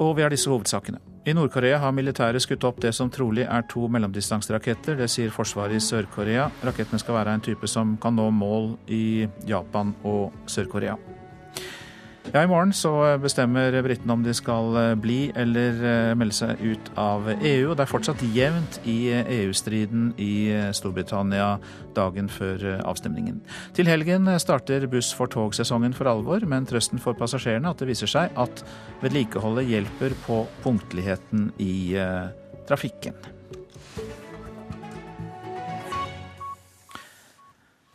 Og vi har disse hovedsakene. I Nord-Korea har militæret skutt opp det som trolig er to mellomdistanseraketter. Det sier Forsvaret i Sør-Korea. Rakettene skal være en type som kan nå mål i Japan og Sør-Korea. Ja, I morgen så bestemmer britene om de skal eh, bli eller eh, melde seg ut av EU. og Det er fortsatt jevnt i EU-striden eh, e i Storbritannia dagen før avstemningen. Til helgen starter buss for togsesongen for alvor, men trøsten for passasjerene at det viser seg at vedlikeholdet hjelper på punktligheten i trafikken.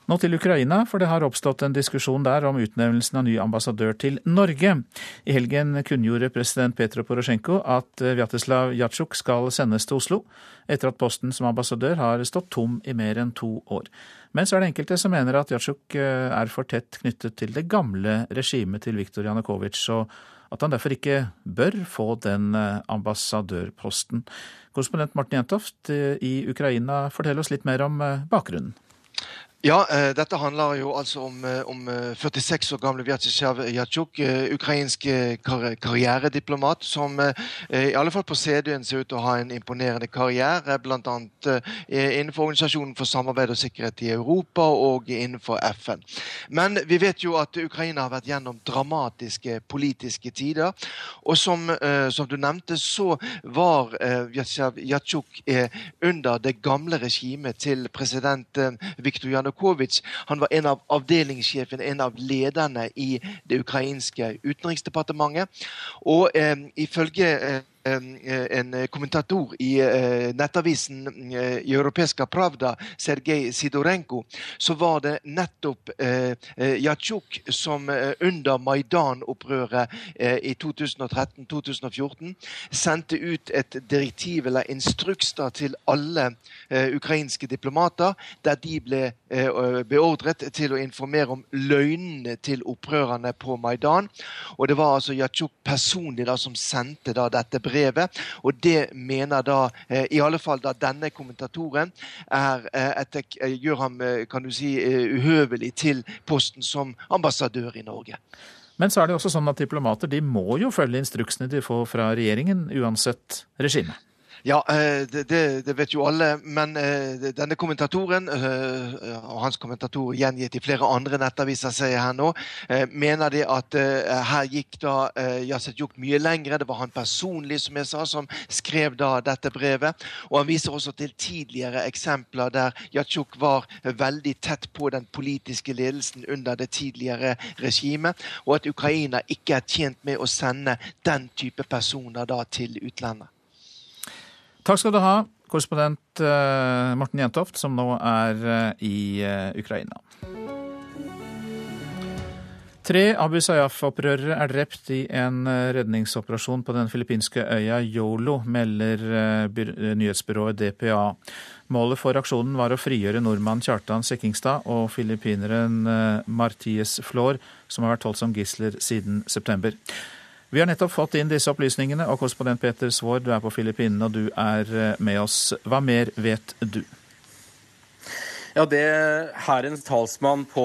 Nå til Ukraina, for det har oppstått en diskusjon der om utnevnelsen av ny ambassadør til Norge. I helgen kunngjorde president Petro Porosjenko at Vjatislav Jatsjuk skal sendes til Oslo, etter at posten som ambassadør har stått tom i mer enn to år. Men så er det enkelte som mener at Jatsjuk eh, er for tett knyttet til det gamle regimet til Viktor Janukovitsj, og at han derfor ikke bør få den eh, ambassadørposten. Korrespondent Morten Jentoft eh, i Ukraina, fortell oss litt mer om bakgrunnen. Ja, uh, dette handler jo altså om, uh, om 46 år gamle Vjatsjisjav Jatsjuk, uh, ukrainsk kar karrierediplomat, som i alle fall på CD-en ser ut til å ha en imponerende karriere, bl.a. innenfor Organisasjonen for samarbeid og sikkerhet i Europa og innenfor FN. Men vi vet jo at Ukraina har vært gjennom dramatiske politiske tider. Og som, som du nevnte, så var Vjatsjisjav Jatsjuk under det gamle regimet til president Viktor Janukovitsj Janukovitsj han var en av avdelingssjefene, en av lederne i det ukrainske utenriksdepartementet. Og eh, ifølge eh, en kommentator i eh, nettavisen i Europeiska Pravda, Sergej Sidorenko, så var det nettopp eh, Jatsjuk som under Maidan-opprøret i 2013-2014 sendte ut et direktiv eller instruks til alle ukrainske diplomater, der de ble beordret til å informere om løgnene til opprørerne på Maidan. Og det var altså Jatsjuk personlig da, som sendte da, dette brevet brevet. Og det mener da, eh, i alle fall da denne kommentatoren, er eh, et, eh, gjør ham kan du si, uhøvelig til posten som ambassadør i Norge. Men så er det jo også sånn at diplomater de må jo følge instruksene de får fra regjeringen, uansett regime. Ja, eh, det, det, vet jo alle. Men eh, denne kommentatoren, eh, og hans kommentator gjengitt i flere andre nettaviser, sier jeg her nå, mener de at her gikk da Yasetjuk mye lengre. Det var han personlig, som jeg sa, som skrev da dette brevet. Og han viser også til tidligere eksempler der Yatsjuk var veldig tett på den politiske ledelsen under det tidligere regimet, og at Ukraina ikke er tjent med å sende den type personer da til utlandet. Takk skal du ha, korrespondent eh, Morten Jentoft, som nå er eh, i eh, Ukraina. Tre Abu Sayyaf-opprørere er drept i en redningsoperasjon på den filippinske øya Yolo, melder nyhetsbyrået DPA. Målet for aksjonen var å frigjøre nordmann Kjartan Sekkingstad og filippineren Marties Flår, som har vært holdt som gisler siden september. Vi har nettopp fått inn disse opplysningene, og korrespondent Peter Svaar, du er på Filippinene og du er eh, med oss. Hva mer vet du? Ja, Det hærens talsmann på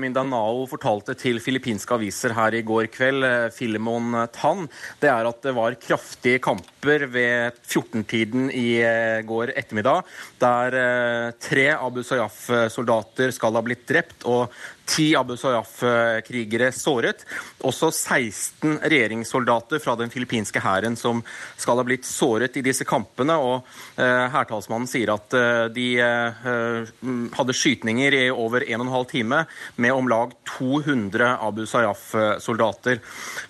Mindanao fortalte til filippinske aviser her i går kveld, eh, Filemon Tan, det er at det var kraftige kamper ved 14-tiden i eh, går ettermiddag, der tre Abu Sayyaf-soldater skal ha blitt drept og ti Abu Sayyaf-krigere såret. Også 16 regjeringssoldater fra den filippinske hæren som skal ha blitt såret i disse kampene. og eh, Hærtalsmannen sier at eh, de eh, hadde skytninger i over 1 12 time med om lag 200 Abu Sayyaf-soldater.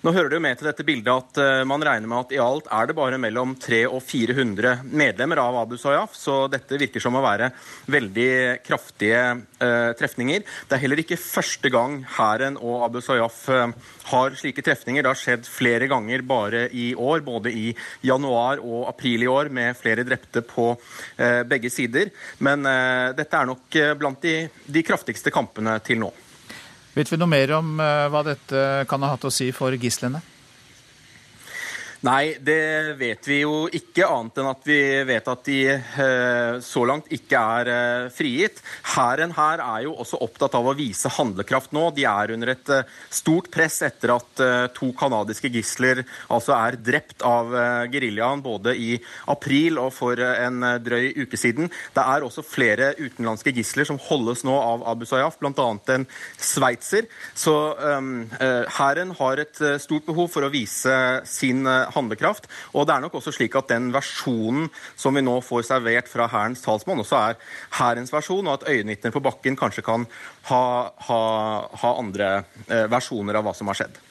Nå hører det jo med til dette bildet at man regner med at i alt er det bare mellom 300 og 400 medlemmer av Abu Sayyaf, så dette virker som å være veldig kraftige eh, trefninger. Det er heller ikke første gang hæren og Abu Sayyaf eh, har slike trefninger. Det har skjedd flere ganger bare i år, både i januar og april i år, med flere drepte på eh, begge sider. Men eh, dette er nok blant de, de kraftigste kampene til nå. Vet vi noe mer om hva dette kan ha hatt å si for gislene? Nei, det vet vi jo ikke, annet enn at vi vet at de eh, så langt ikke er eh, frigitt. Hæren her er jo også opptatt av å vise handlekraft nå. De er under et eh, stort press etter at to canadiske gisler altså er drept av geriljaen både i april og for en drøy uke siden. Det er også flere utenlandske gisler som holdes nå av Abu Sayyaf, bl.a. en sveitser. Så hæren har et stort behov for å vise sin handlekraft. Og det er nok også slik at den versjonen som vi nå får servert fra Hærens talsmann, også er Hærens versjon, og at øyenvitner på bakken kanskje kan ha, ha, ha andre eh, versjoner av hva som har skjedd.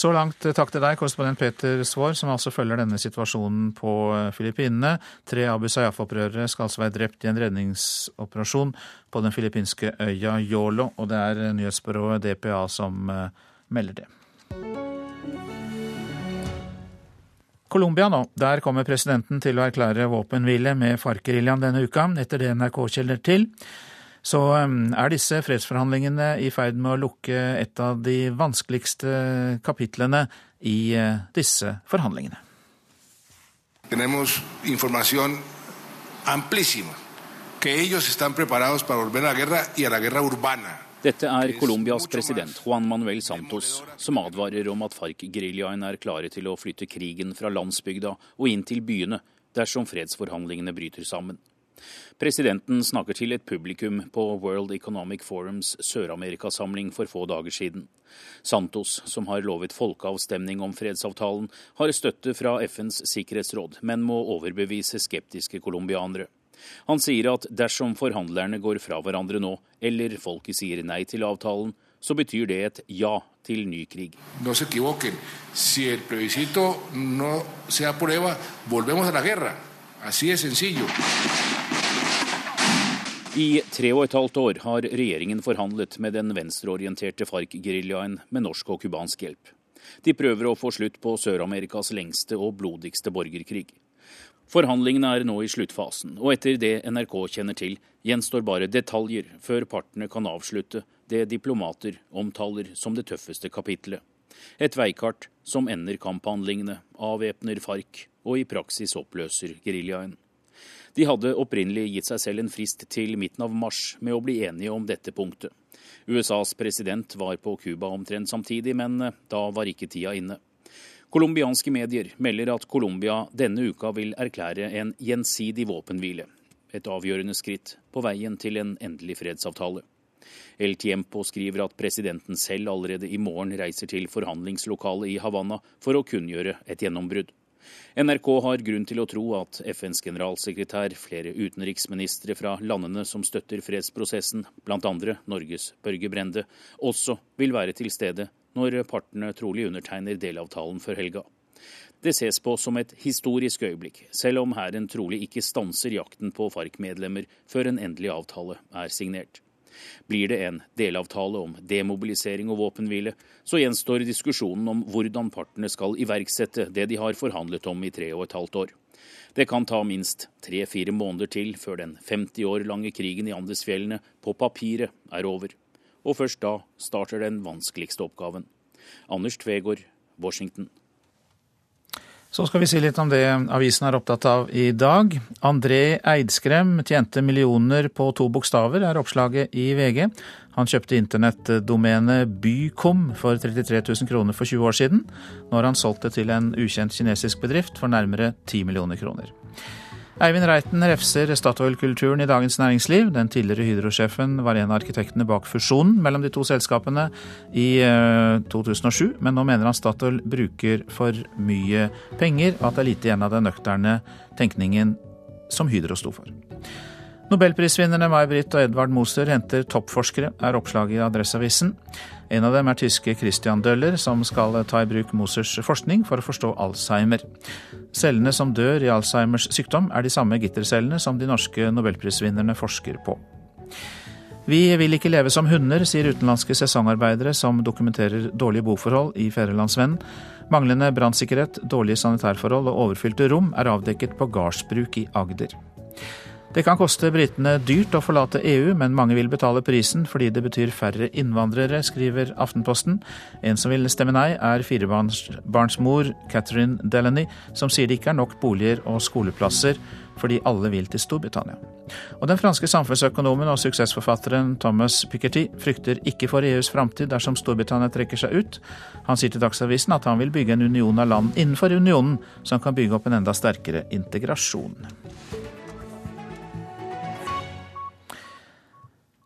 Så langt eh, takk til deg, korrespondent Peter Svaar, som altså følger denne situasjonen på eh, Filippinene. Tre Abu Sayyaf-opprørere skal altså være drept i en redningsoperasjon på den filippinske øya Yolo, og det er eh, nyhetsbyrået DPA som melder det. Colombia nå. Der kommer presidenten til å erklære våpenhvile med FARC-geriljaen denne uka, etter det NRK kjeller til. Så um, er disse fredsforhandlingene i ferd med å lukke et av de vanskeligste kapitlene i uh, disse forhandlingene. Tenemos información amplísima que ellos están preparados para volver a la guerra y a la guerra urbana. Dette er Colombias president Juan Manuel Santos, som advarer om at FARC-geriljaen er klare til å flytte krigen fra landsbygda og inn til byene dersom fredsforhandlingene bryter sammen. Presidenten snakker til et publikum på World Economic Forums Sør-Amerikasamling for få dager siden. Santos, som har lovet folkeavstemning om fredsavtalen, har støtte fra FNs sikkerhetsråd, men må overbevise skeptiske colombianere. Han sier at dersom forhandlerne går fra hverandre nå, eller folket sier nei til avtalen, så betyr det et ja til ny krig. No se equivoquen. Si el plebiscito no se aprueba, volvemos a la guerra. Así es sencillo. I tre og et halvt år har regjeringen forhandlet med den venstreorienterte FARC-geriljaen med norsk og cubansk hjelp. De prøver å få slutt på Sør-Amerikas lengste og blodigste borgerkrig. Forhandlingene er nå i sluttfasen, og etter det NRK kjenner til, gjenstår bare detaljer før partene kan avslutte det diplomater omtaler som det tøffeste kapitlet. Et veikart som ender kamphandlingene, avvæpner FARC og i praksis oppløser geriljaen. De hadde opprinnelig gitt seg selv en frist til midten av mars med å bli enige om dette punktet. USAs president var på Cuba omtrent samtidig, men eh, da var ikke tida inne. Colombianske medier melder at Colombia denne uka vil erklære en gjensidig våpenhvile. Et avgjørende skritt på veien til en endelig fredsavtale. El Tiempo skriver at presidenten selv allerede i morgen reiser til forhandlingslokalet i Havanna for å kunngjøre et gjennombrudd. NRK har grunn til å tro at FNs generalsekretær, flere utenriksministre fra landene som støtter fredsprosessen, bl.a. Norges Børge Brende, også vil være til stede når partene trolig undertegner delavtalen før helga. Det ses på som et historisk øyeblikk, selv om hæren trolig ikke stanser jakten på FARC-medlemmer før en endelig avtale er signert. Blir det en delavtale om demobilisering og våpenhvile, så gjenstår diskusjonen om hvordan partene skal iverksette det de har forhandlet om i tre og et halvt år. Det kan ta minst tre-fire måneder til før den 50 år lange krigen i Andesfjellene på papiret er over. Og først da starter den vanskeligste oppgaven. Anders Tvegård, Washington. Så skal vi si litt om det avisen er opptatt av i dag. André Eidskrem tjente millioner på to bokstaver, er oppslaget i VG. Han kjøpte internettdomenet Bykom for 33 000 kroner for 20 år siden. Nå har han solgt det til en ukjent kinesisk bedrift for nærmere 10 millioner kroner. Eivind Reiten refser Statoil-kulturen i Dagens Næringsliv. Den tidligere Hydro-sjefen var en av arkitektene bak fusjonen mellom de to selskapene i 2007, eh, men nå mener han Statoil bruker for mye penger, og at det er lite igjen av den nøkterne tenkningen som Hydro sto for. Nobelprisvinnerne May-Britt og Edvard Moser henter toppforskere, er oppslaget i Adresseavisen. En av dem er tyske Christian Døller, som skal ta i bruk Mosers forskning for å forstå Alzheimer. Cellene som dør i Alzheimers sykdom, er de samme gittercellene som de norske nobelprisvinnerne forsker på. Vi vil ikke leve som hunder, sier utenlandske sesongarbeidere som dokumenterer dårlige boforhold i Fædrelandsvennen. Manglende brannsikkerhet, dårlige sanitærforhold og overfylte rom er avdekket på gardsbruk i Agder. Det kan koste britene dyrt å forlate EU, men mange vil betale prisen fordi det betyr færre innvandrere, skriver Aftenposten. En som vil stemme nei, er firebarnsmor Catherine Delany, som sier det ikke er nok boliger og skoleplasser fordi alle vil til Storbritannia. Og den franske samfunnsøkonomen og suksessforfatteren Thomas Piketty frykter ikke for EUs framtid dersom Storbritannia trekker seg ut. Han sier til Dagsavisen at han vil bygge en union av land innenfor unionen som kan bygge opp en enda sterkere integrasjon.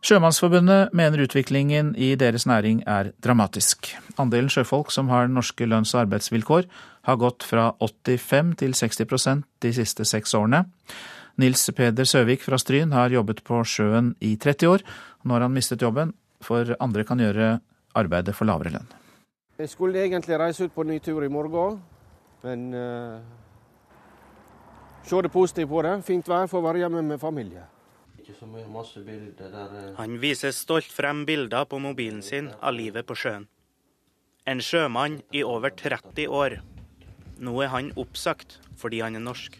Sjømannsforbundet mener utviklingen i deres næring er dramatisk. Andelen sjøfolk som har norske lønns- og arbeidsvilkår, har gått fra 85 til 60% de siste seks årene. Nils Peder Søvik fra Stryn har jobbet på sjøen i 30 år. Nå har han mistet jobben, for andre kan gjøre arbeidet for lavere lønn. Jeg skulle egentlig reise ut på en ny tur i morgen, men uh, se det positive på det. Fint vær, får være hjemme med familie. Eh. Han viser stolt frem bilder på mobilen sin av livet på sjøen. En sjømann i over 30 år. Nå er han oppsagt fordi han er norsk.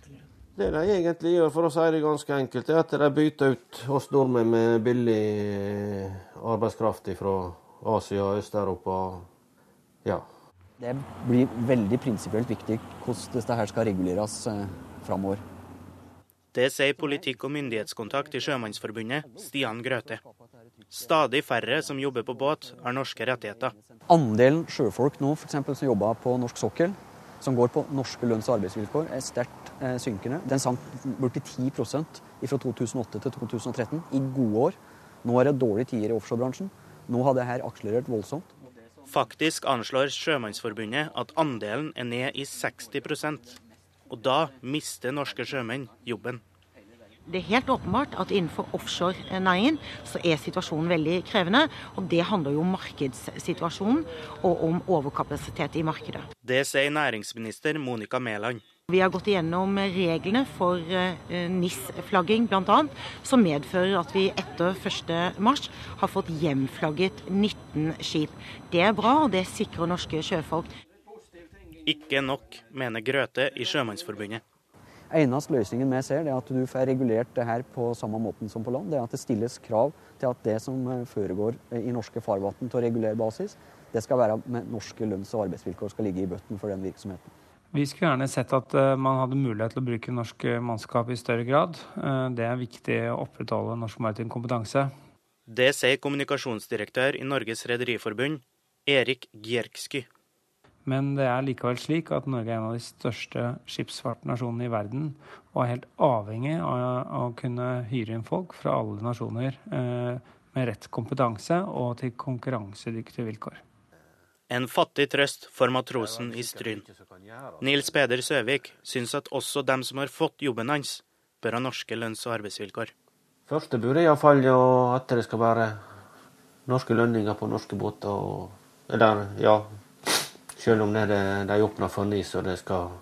Det de egentlig gjør, for å si det ganske enkelt, er at de bytter ut oss nordmenn med billig arbeidskraft fra Asia og Øst-Europa. Ja. Det blir veldig prinsipielt viktig hvordan dette skal reguleres eh, framover. Det sier politikk- og myndighetskontakt i Sjømannsforbundet, Stian Grøthe. Stadig færre som jobber på båt, har norske rettigheter. Andelen sjøfolk nå for eksempel, som jobber på norsk sokkel, som går på norske lønns- og arbeidsvilkår, er sterkt eh, synkende. Den sank borti 10% fra 2008 til 2013, i gode år. Nå er det dårlige tider i offshorebransjen. Nå har det her akselerert voldsomt. Faktisk anslår Sjømannsforbundet at andelen er ned i 60 og da mister norske sjømenn jobben. Det er helt åpenbart at innenfor offshorenæringen så er situasjonen veldig krevende. Og det handler jo om markedssituasjonen og om overkapasitet i markedet. Det sier næringsminister Monica Mæland. Vi har gått igjennom reglene for eh, NIS-flagging bl.a., som medfører at vi etter 1.3 har fått hjemflagget 19 skip. Det er bra, og det sikrer norske sjøfolk. Ikke nok, mener Grøthe i Sjømannsforbundet. Eneste løsningen vi ser, er at du får regulert det her på samme måten som på land. Det er at det stilles krav til at det som eh, foregår eh, i norske farvann til å regulere basis, det skal være med norske lønns- og arbeidsvilkår skal ligge i bøtten for den virksomheten. Vi skulle gjerne sett at eh, man hadde mulighet til å bruke norsk mannskap i større grad. Det er viktig å opprettholde norsk maritim kompetanse. Det sier kommunikasjonsdirektør i Norges Rederiforbund, Erik Gjerksky. Men det er likevel slik at Norge er en av de største skipsfartnasjonene i verden, og er helt avhengig av å kunne hyre inn folk fra alle nasjoner eh, med rett kompetanse og til konkurransedyktige vilkår. En fattig trøst for matrosen i Stryn. Nils Peder Søvik syns at også dem som har fått jobben hans, bør ha norske lønns- og arbeidsvilkår. Første burde iallfall at det skal være norske lønninger på norske båter. Og, eller, ja, selv om det er de åpner for NIS og det skal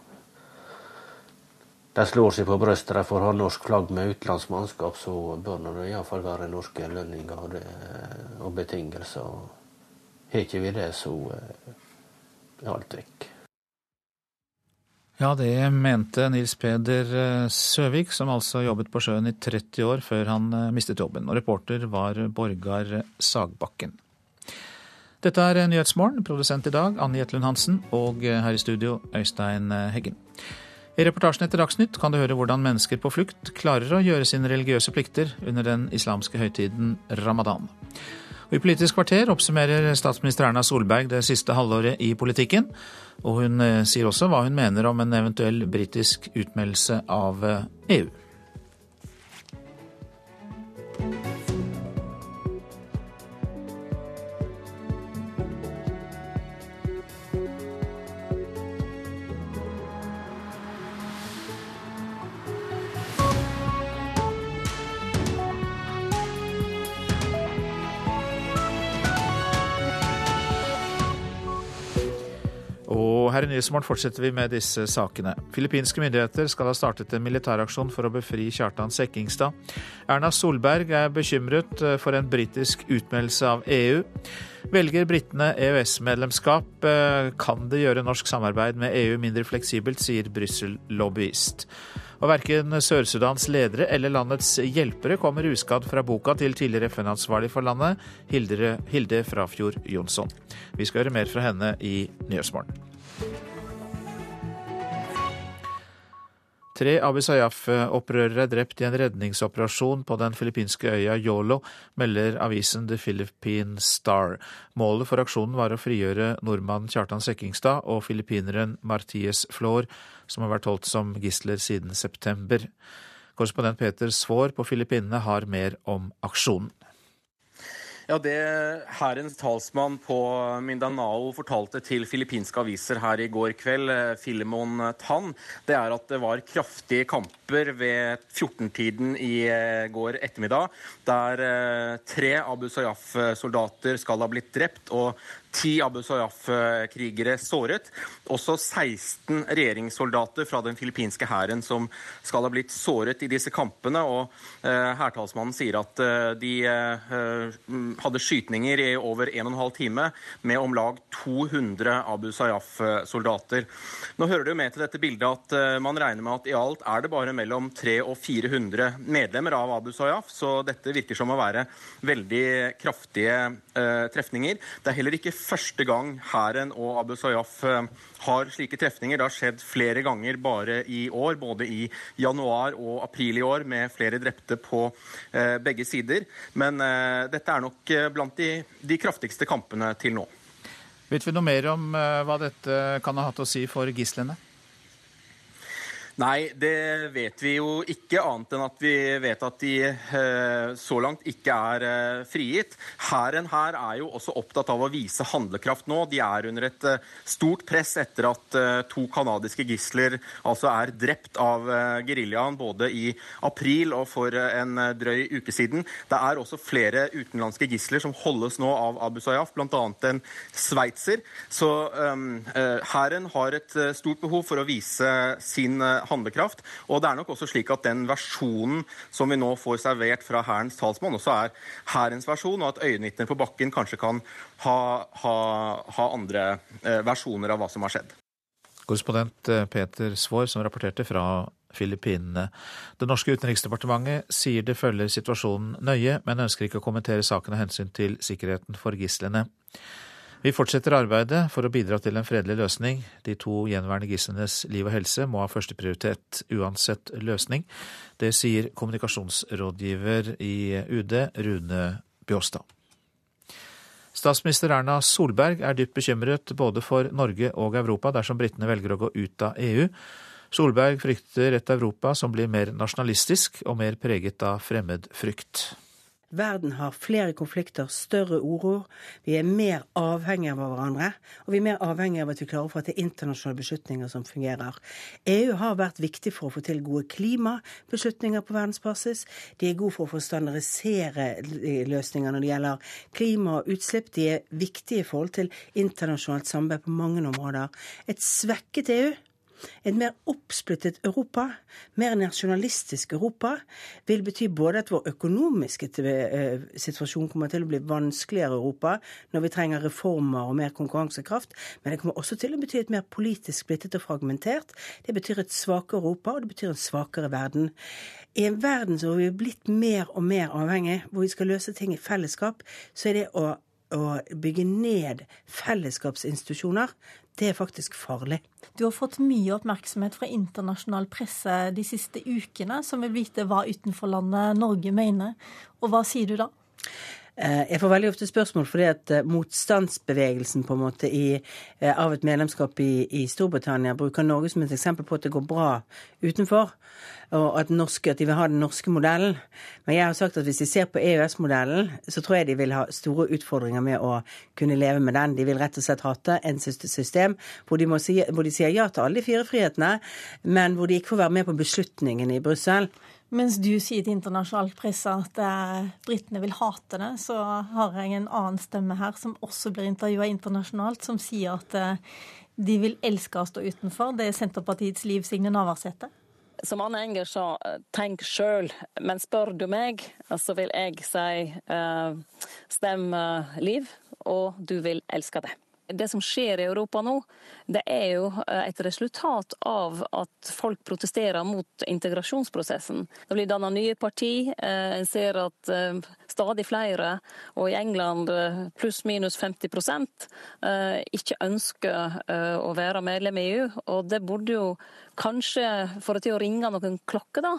De slår seg på brystet de får ha norsk flagg med utenlandsk mannskap, så bør det iallfall være norske lønninger og, det, og betingelser. Har ikke vi det, så er alt vekk. Ja, det mente Nils Peder eh, Søvik, som altså jobbet på sjøen i 30 år før han eh, mistet jobben. Og reporter var Borgar Sagbakken. Dette er Nyhetsmorgen. Produsent i dag Anne Jetlund Hansen. Og her i studio Øystein Heggen. I reportasjen etter Dagsnytt kan du høre hvordan mennesker på flukt klarer å gjøre sine religiøse plikter under den islamske høytiden ramadan. Og I Politisk kvarter oppsummerer statsminister Erna Solberg det siste halvåret i politikken. Og hun eh, sier også hva hun mener om en eventuell britisk utmeldelse av EU. Her i Nyhetsmorgen fortsetter vi med disse sakene. Filippinske myndigheter skal ha startet en militæraksjon for å befri Kjartan Sekkingstad. Erna Solberg er bekymret eh, for en britisk utmeldelse av EU. Velger britene EØS-medlemskap, eh, kan det gjøre norsk samarbeid med EU mindre fleksibelt, sier Brussel-lobbyist. Og Verken Sør-Sudans ledere eller landets hjelpere kommer uskadd fra boka til tidligere FN-ansvarlig for landet, Hilde, Frafjord Jonsson. Vi skal høre mer fra henne i Nyhetsmorgen. Tre Abu Sayyaf-opprørere er drept i en redningsoperasjon på den filippinske øya Yolo, melder avisen The Philippine Star. Målet for aksjonen var å frigjøre nordmannen Kjartan Sekkingstad og filippineren Marties Flår, som har vært holdt som gisler siden september. Korrespondent Peter Svaar på Filippinene har mer om aksjonen. Ja, Det hærens talsmann på Mindanao fortalte til filippinske aviser her i går kveld, eh, Filemon Tan, det er at det var kraftige kamper ved 14-tiden i eh, går ettermiddag, der eh, tre Abu Sayyaf-soldater skal ha blitt drept og ti Abu Sayyaf-krigere såret. Også 16 regjeringssoldater fra den filippinske hæren som skal ha blitt såret i disse kampene. og eh, Hærtalsmannen sier at eh, de eh, hadde skytninger i over 1 12 time med om lag 200 Abu Sayyaf-soldater. Nå hører det jo med til dette bildet at man regner med at i alt er det bare mellom 300 og 400 medlemmer av Abu Sayyaf, så dette virker som å være veldig kraftige trefninger. Det er heller ikke første gang hæren og Abu Sayyaf eh, har slike trefninger. Det har skjedd flere ganger bare i år, både i januar og april i år, med flere drepte på eh, begge sider. Men eh, dette er nok blant de, de, kraftigste kampene til nå. Vet vi noe mer om hva dette kan ha hatt å si for gislene? Nei, det vet vi jo ikke, annet enn at vi vet at de eh, så langt ikke er eh, frigitt. Hæren her er jo også opptatt av å vise handlekraft nå. De er under et eh, stort press etter at to canadiske gisler altså er drept av geriljaen både i april og for en drøy uke siden. Det er også flere utenlandske gisler som holdes nå av Abu Sayyaf, bl.a. en sveitser. Så hæren har et stort behov for å vise sin handlekraft. Og det er nok også slik at den versjonen som vi nå får servert fra Hærens talsmann, også er Hærens versjon, og at øyenvitner på bakken kanskje kan ha, ha, ha andre eh, versjoner av hva som har skjedd. Korrespondent eh, Peter Svaar, som rapporterte fra Filippinene. Det norske utenriksdepartementet sier det følger situasjonen nøye, men ønsker ikke å kommentere saken av hensyn til sikkerheten for gislene. Vi fortsetter arbeidet for å bidra til en fredelig løsning. De to gjenværende gislenes liv og helse må ha førsteprioritet uansett løsning. Det sier kommunikasjonsrådgiver i UD, Rune Bjåstad. Statsminister Erna Solberg er dypt bekymret både for Norge og Europa dersom britene velger å gå ut av EU. Solberg frykter et Europa som blir mer nasjonalistisk og mer preget av fremmedfrykt. Verden har flere konflikter, større uro. Vi er mer avhengige av hverandre. Og vi er mer avhengige av at vi klarer å få til internasjonale beslutninger som fungerer. EU har vært viktig for å få til gode klimabeslutninger på verdensbasis. De er gode for å få standardisere løsninger når det gjelder klima og utslipp. De er viktige i forhold til internasjonalt samarbeid på mange områder. Et svekket EU et mer oppsplittet Europa, mer nasjonalistisk Europa, vil bety både at vår økonomiske eh, situasjon kommer til å bli vanskeligere i Europa når vi trenger reformer og mer konkurransekraft, men det kommer også til å bety et mer politisk splittet og fragmentert. Det betyr et svakere Europa, og det betyr en svakere verden. I en verden hvor vi er blitt mer og mer avhengig, hvor vi skal løse ting i fellesskap, så er det å å bygge ned fellesskapsinstitusjoner, det er faktisk farlig. Du har fått mye oppmerksomhet fra internasjonal presse de siste ukene, som vil vite hva utenforlandet Norge mener. Og hva sier du da? Eh, jeg får veldig ofte spørsmål fordi at eh, motstandsbevegelsen på en måte i, eh, av et medlemskap i, i, Storbritannia bruker Norge som et eksempel på at det går bra utenfor, og at, norske, at, de vil ha den norske modellen. Men jeg har sagt at hvis de ser på EØS-modellen, så tror jeg de vil ha store utfordringer med å kunne leve med den. De vil rett og slett hate en system hvor de, si, hvor de sier ja til alle de fire frihetene, men hvor de ikke får være med på beslutningene i Brussel. Mens du sier til internasjonal presse at eh, britene vil hate det, så har jeg en annen stemme her som også blir intervjua internasjonalt, som sier at eh, de vil elske å stå utenfor. Det er Senterpartiets Liv Signe Navarsete. Som Anne Enger sa, tenk sjøl. Men spør du meg, så vil jeg si uh, stem Liv, og du vil elske det. Det som skjer i Europa nå, det er jo eh, et resultat av at folk protesterer mot integrasjonsprosessen. Det blir dannet nye parti. Eh, en ser at eh, stadig flere, og i England pluss-minus 50% ikke ønsker å være medlem i EU. Og det burde jo kanskje få det til å ringe noen klokker, da.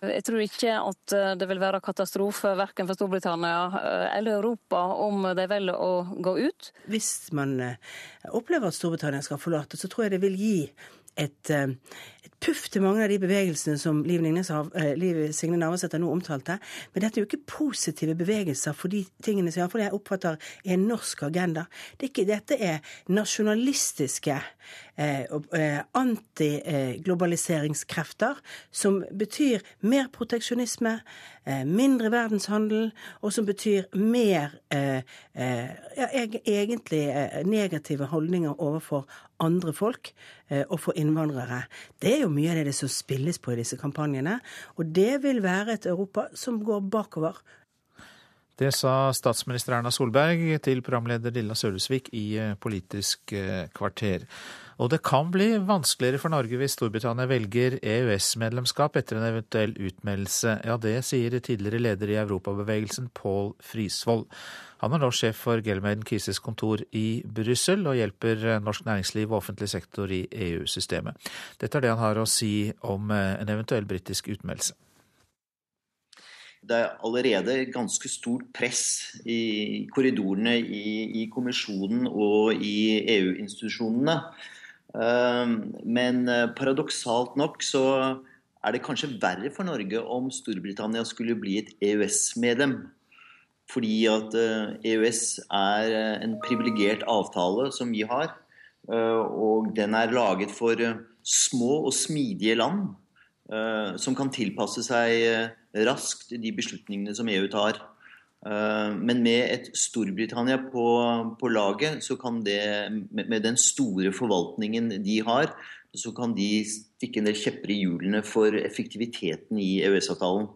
Jeg tror ikke at eh, det vil være katastrofe verken for Storbritannia eh, eller Europa om de velger å gå ut. Hvis man eh, opplever at Storbritannia skal forlate, så tror jeg det vil gi et, et puff til mange av de bevegelsene som Liv, eh, Liv Signe Navarsete nå omtalte. Men dette er jo ikke positive bevegelser for de tingene som jeg oppfatter er en norsk agenda. Det er ikke, dette er nasjonalistiske eh, eh, antiglobaliseringskrefter som betyr mer proteksjonisme, eh, mindre verdenshandel, og som betyr mer eh, eh, ja, egentlig negative holdninger overfor andre folk og for innvandrere. Det er jo mye av det som spilles på i disse kampanjene. Og det vil være et Europa som går bakover. Det sa statsminister Erna Solberg til programleder Lilla Sølesvik i eh, Politisk eh, kvarter. Og det kan bli vanskeligere for Norge hvis Storbritannia velger EØS-medlemskap etter en eventuell utmeldelse. Ja, det sier tidligere leder i Europabevegelsen Pål Frisvold. Han er nå sjef for Gelmeiden Kises kontor i Brussel, og hjelper norsk næringsliv og offentlig sektor i EU-systemet. Dette er det han har å si om eh, en eventuell britisk utmeldelse. Det er allerede ganske stort press i korridorene i, i kommisjonen og i EU-institusjonene. Ehm, men eh, paradoksalt nok så er det kanskje verre for Norge om Storbritannia skulle bli et EØS-medlem. Fordi at EØS eh, e er eh, en privilegert avtale som vi har. Og den er laget for små og smidige land som kan tilpasse seg raskt de beslutningene som EU tar. Men med et Storbritannia på, på laget, så kan det, med den store forvaltningen de har, så kan de stikke en del kjepper i hjulene for effektiviteten i EØS-avtalen.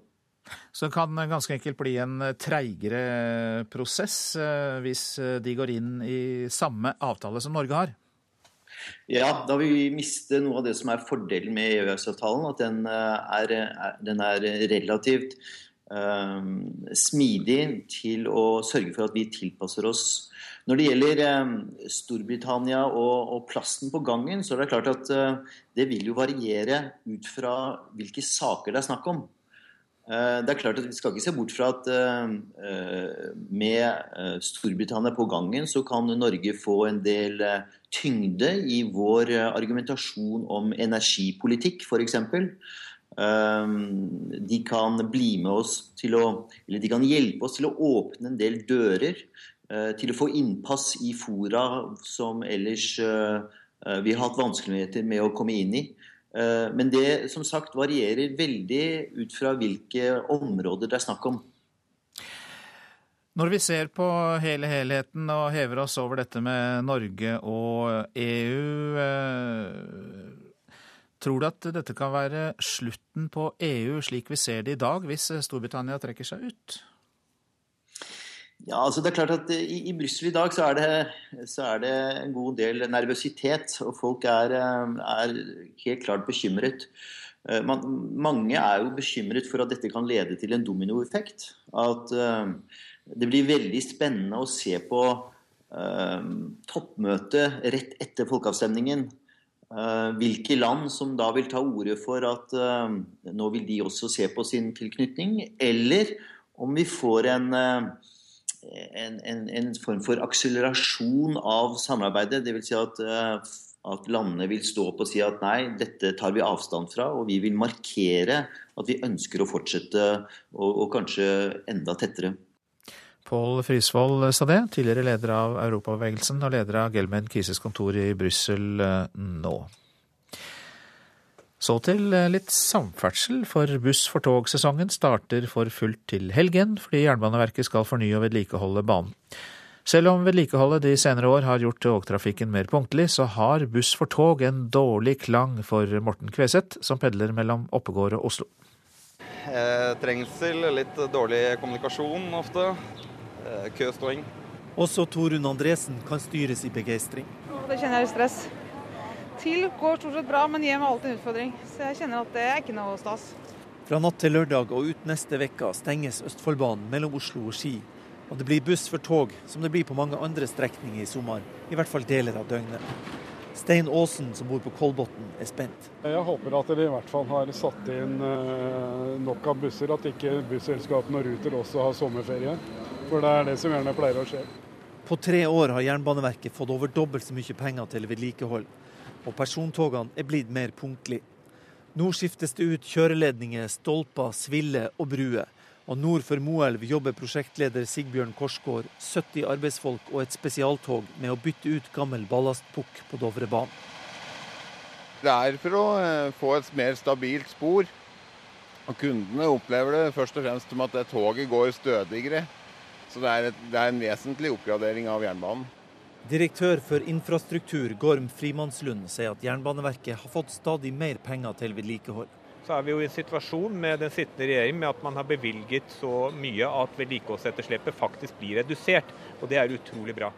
Så det kan ganske enkelt bli en treigere prosess eh, hvis eh, de går inn i samme avtale som Norge har? Ja, da vil vi miste noe av det som er fordelen med EØS-avtalen. At den eh, er, den er relativt smidig til å sørge for at vi tilpasser oss. Når det gjelder um, Storbritannia og, og, plassen på gangen, så er det klart at uh, det vil jo variere ut fra hvilke saker det er snakk om. Eh, det er klart at Vi skal ikke se bort fra at eh, eh, med Storbritannia på gangen, så kan Norge få en del tyngde i vår argumentasjon om energipolitikk, f.eks. De kan bli med oss til å Eller de kan hjelpe oss til å åpne en del dører. Til å få innpass i fora som ellers vi har hatt vanskeligheter med å komme inn i. Eh, men det som sagt varierer veldig ut fra hvilke områder det er snakk om. Når vi ser på hele helheten og hever oss over dette med Norge og EU, eh, tror du at dette kan være slutten på EU slik vi ser det i dag, hvis Storbritannia trekker seg ut? Ja, altså det er klart at I, i Brussel i dag så er, det, så er, det, en god del nervøsitet. Og folk er, er helt klart bekymret. Eh, man, mange er jo bekymret for at dette kan lede til en dominoeffekt. At uh, det blir veldig spennende å se på uh, toppmøtet rett etter folkeavstemningen. Uh, hvilke land som da vil ta ordet for at nå vil de også se på sin tilknytning. Eller om vi får en en, en, en, form for akselerasjon av samarbeidet. Dvs. Si at, eh, at landene vil stå opp og si at nei, dette tar vi avstand fra, og vi vil markere at vi ønsker å fortsette, og, og kanskje enda tettere. Pål Frisvold sa det, tidligere leder av Europabevegelsen og leder av Gelmen Kises kontor i Brussel eh, nå. Så til eh, litt samferdsel, for Buss for tog-sesongen starter for fullt til helgen, fordi Jernbaneverket skal fornye og vedlikeholde banen. Selv om vedlikeholdet de senere år har gjort togtrafikken mer punktlig, så har Buss for tog en dårlig klang for Morten Kveseth, som pendler mellom Oppegård og Oslo. Eh, trengsel, litt dårlig kommunikasjon ofte. Eh, køståing. Også Torunn Andresen kan styres i begeistring. Det kjenner jeg stress til går stort sett bra, men hjem er alltid en utfordring. Så jeg kjenner at det er ikke noe stas. Fra natt til lørdag og ut neste uke stenges Østfoldbanen mellom Oslo og Ski. Og det blir buss for tog, som det blir på mange andre strekninger i sommer. I hvert fall deler av døgnet. Stein Aasen, som bor på Kolbotn, er spent. Jeg håper at de i hvert fall har satt inn eh, nok av busser, at ikke busselskapene og Ruter også har sommerferie. For det er det som gjerne pleier å skje. På tre år har Jernbaneverket fått over dobbelt så mye penger til vedlikehold. og persontogene er blitt mer punktlige. Nå skiftes det ut kjøreledninger, stolper, sviller og bruer. Og nord for Moelv jobber prosjektleder Sigbjørn Korsgård, 70 arbeidsfolk og et spesialtog med å bytte ut gammel ballastpukk på Dovrebanen. Det er for å eh, få et mer stabilt spor. Og Kundene opplever det først og fremst som at toget går stødigere. Så det er, et, det er en vesentlig oppgradering av jernbanen. Direktør for infrastruktur Gorm Frimannslund sier at Jernbaneverket har fått stadig mer penger til vedlikehold. Så er vi jo i en situasjon med den sittende regjering med at man har bevilget så mye at vedlikeholdsetterslepet faktisk blir redusert. Og det er utrolig bra.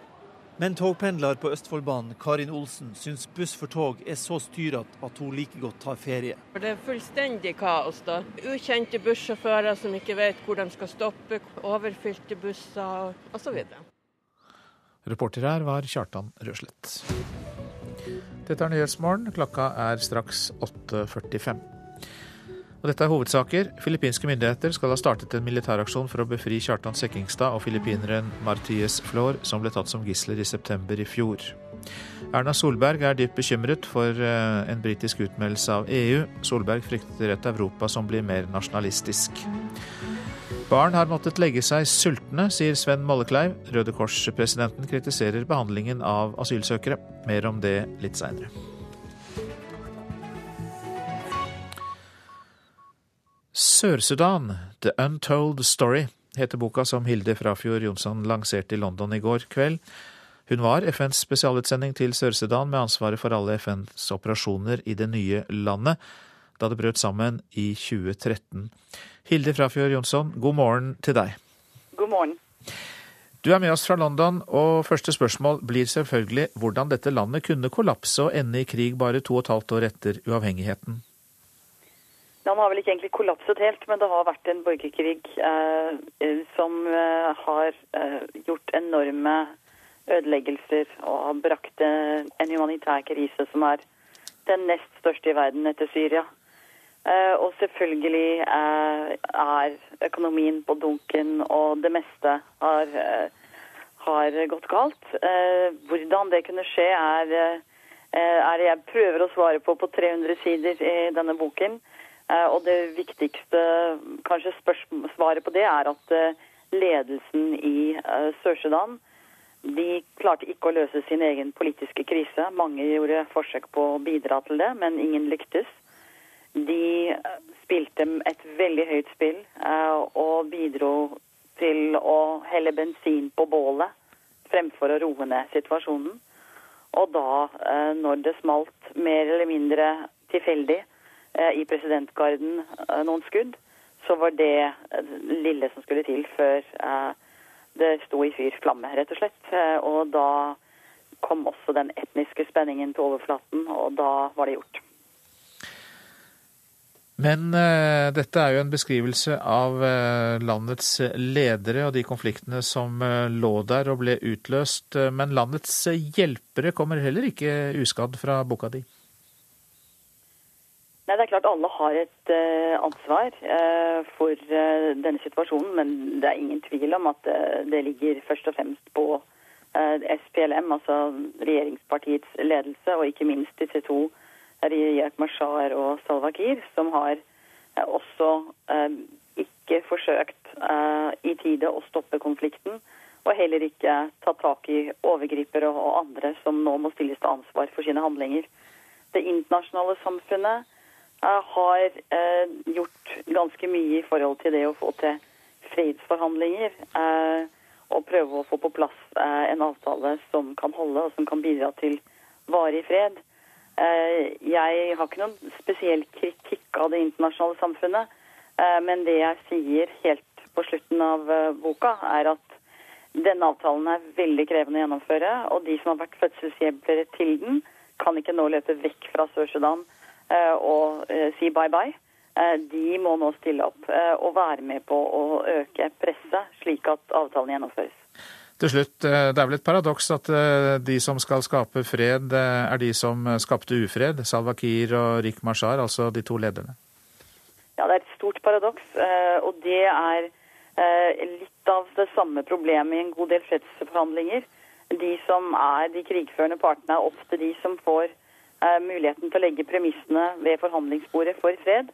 Men togpendler på Østfoldbanen Karin Olsen syns buss for tog er så styrete at hun like godt tar ferie. Det er fullstendig kaos. da. Ukjente bussjåfører som ikke vet hvor de skal stoppe, overfylte busser osv. Reporter her var Kjartan Røslett. Dette er Nyhetsmorgen. Klokka er straks 8.45. Og dette er hovedsaker. Filippinske myndigheter skal ha startet en militæraksjon for å befri Kjartan Sekkingstad og filippineren Marties Flor, som ble tatt som gisler i september i fjor. Erna Solberg er dypt bekymret for eh, en britisk utmeldelse av EU. Solberg frykter et Europa som blir mer nasjonalistisk. Barn har måttet legge seg sultne, sier Sven Mollekleiv. Røde Kors-presidenten kritiserer behandlingen av asylsøkere. Mer om det litt seinere. Sør-Sudan, The Untold Story, heter boka som Hilde Frafjord Jonsson lanserte i London i går kveld. Hun var FNs spesialutsending til Sør-Sudan med ansvaret for alle FNs operasjoner i det nye landet da det brøt sammen i 2013. Hilde Frafjord Jonsson, god morgen til deg. God morgen. Du er med oss fra London, og første spørsmål blir selvfølgelig hvordan dette landet kunne kollapse og ende i krig bare to og et halvt år etter uavhengigheten. Den har vel ikke egentlig kollapset helt, men det har vært en borgerkrig eh, som eh, har eh, gjort enorme ødeleggelser og har brakt eh, en humanitær krise som er den nest største i verden etter Syria. Eh, og selvfølgelig eh, er økonomien på dunken, og det meste har, har gått galt. hvordan det kunne skje, er, er det jeg prøver å svare på på 300 sider i denne boken. Eh, og det viktigste kanskje svaret på det er at eh, ledelsen i eh, Sør-Sudan de klarte ikke å løse sin egen politiske krise. Mange gjorde forsøk på å bidra til det, men ingen lyktes. De spilte et veldig høyt spill og bidro til å helle bensin på bålet fremfor å roe ned situasjonen. Og da, når det smalt mer eller mindre tilfeldig, i presidentgarden eh, noen skudd, så var det eh, lille som skulle til før det sto i fyr flamme, rett og slett. Og da kom også den etniske spenningen til overflaten, og da var det gjort. Men uh, dette er jo en beskrivelse av uh, landets ledere og de konfliktene som uh, lå der og ble utløst. Men landets hjelpere kommer heller ikke uskadd fra boka di? Nei, det er klart Alle har et uh, ansvar uh, for uh, denne situasjonen, men det er ingen tvil om at det ligger først og fremst på SPLM, altså regjeringspartiets ledelse, og ikke minst disse to, Riyak Mashar og Salwa Kiir, som har også ikke forsøkt i tide å stoppe konflikten, og heller ikke tatt tak i overgripere og andre som nå må stilles til ansvar for sine handlinger. Det internasjonale samfunnet har eh, gjort ganske mye i forhold til det å få til fredsforhandlinger. Eh, og prøve å få på plass eh, en avtale som kan holde, og som kan bidra til varig fred. Jeg har ikke noen spesiell kritikk av det internasjonale samfunnet, men det jeg sier helt på slutten av boka, er at denne avtalen er veldig krevende å gjennomføre, og de som har vært fødselshjelpere til den, kan ikke nå løpe vekk fra Sør-Sudan Eh, og eh, si bye bye. Eh, de må nå stille opp og være med på å øke presset, slik at avtalen gjennomføres. Til slutt, Det er vel et paradoks at de som skal skape fred, er de som skapte ufred? Salwa Kiir og Rik Mashar, altså de to lederne? Ja, det er et stort paradoks. Og det er litt av det samme problemet i en god del fredsforhandlinger. De som er de krigførende partene, er ofte de som får eh, muligheten til å legge premissene ved forhandlingsbordet for fred.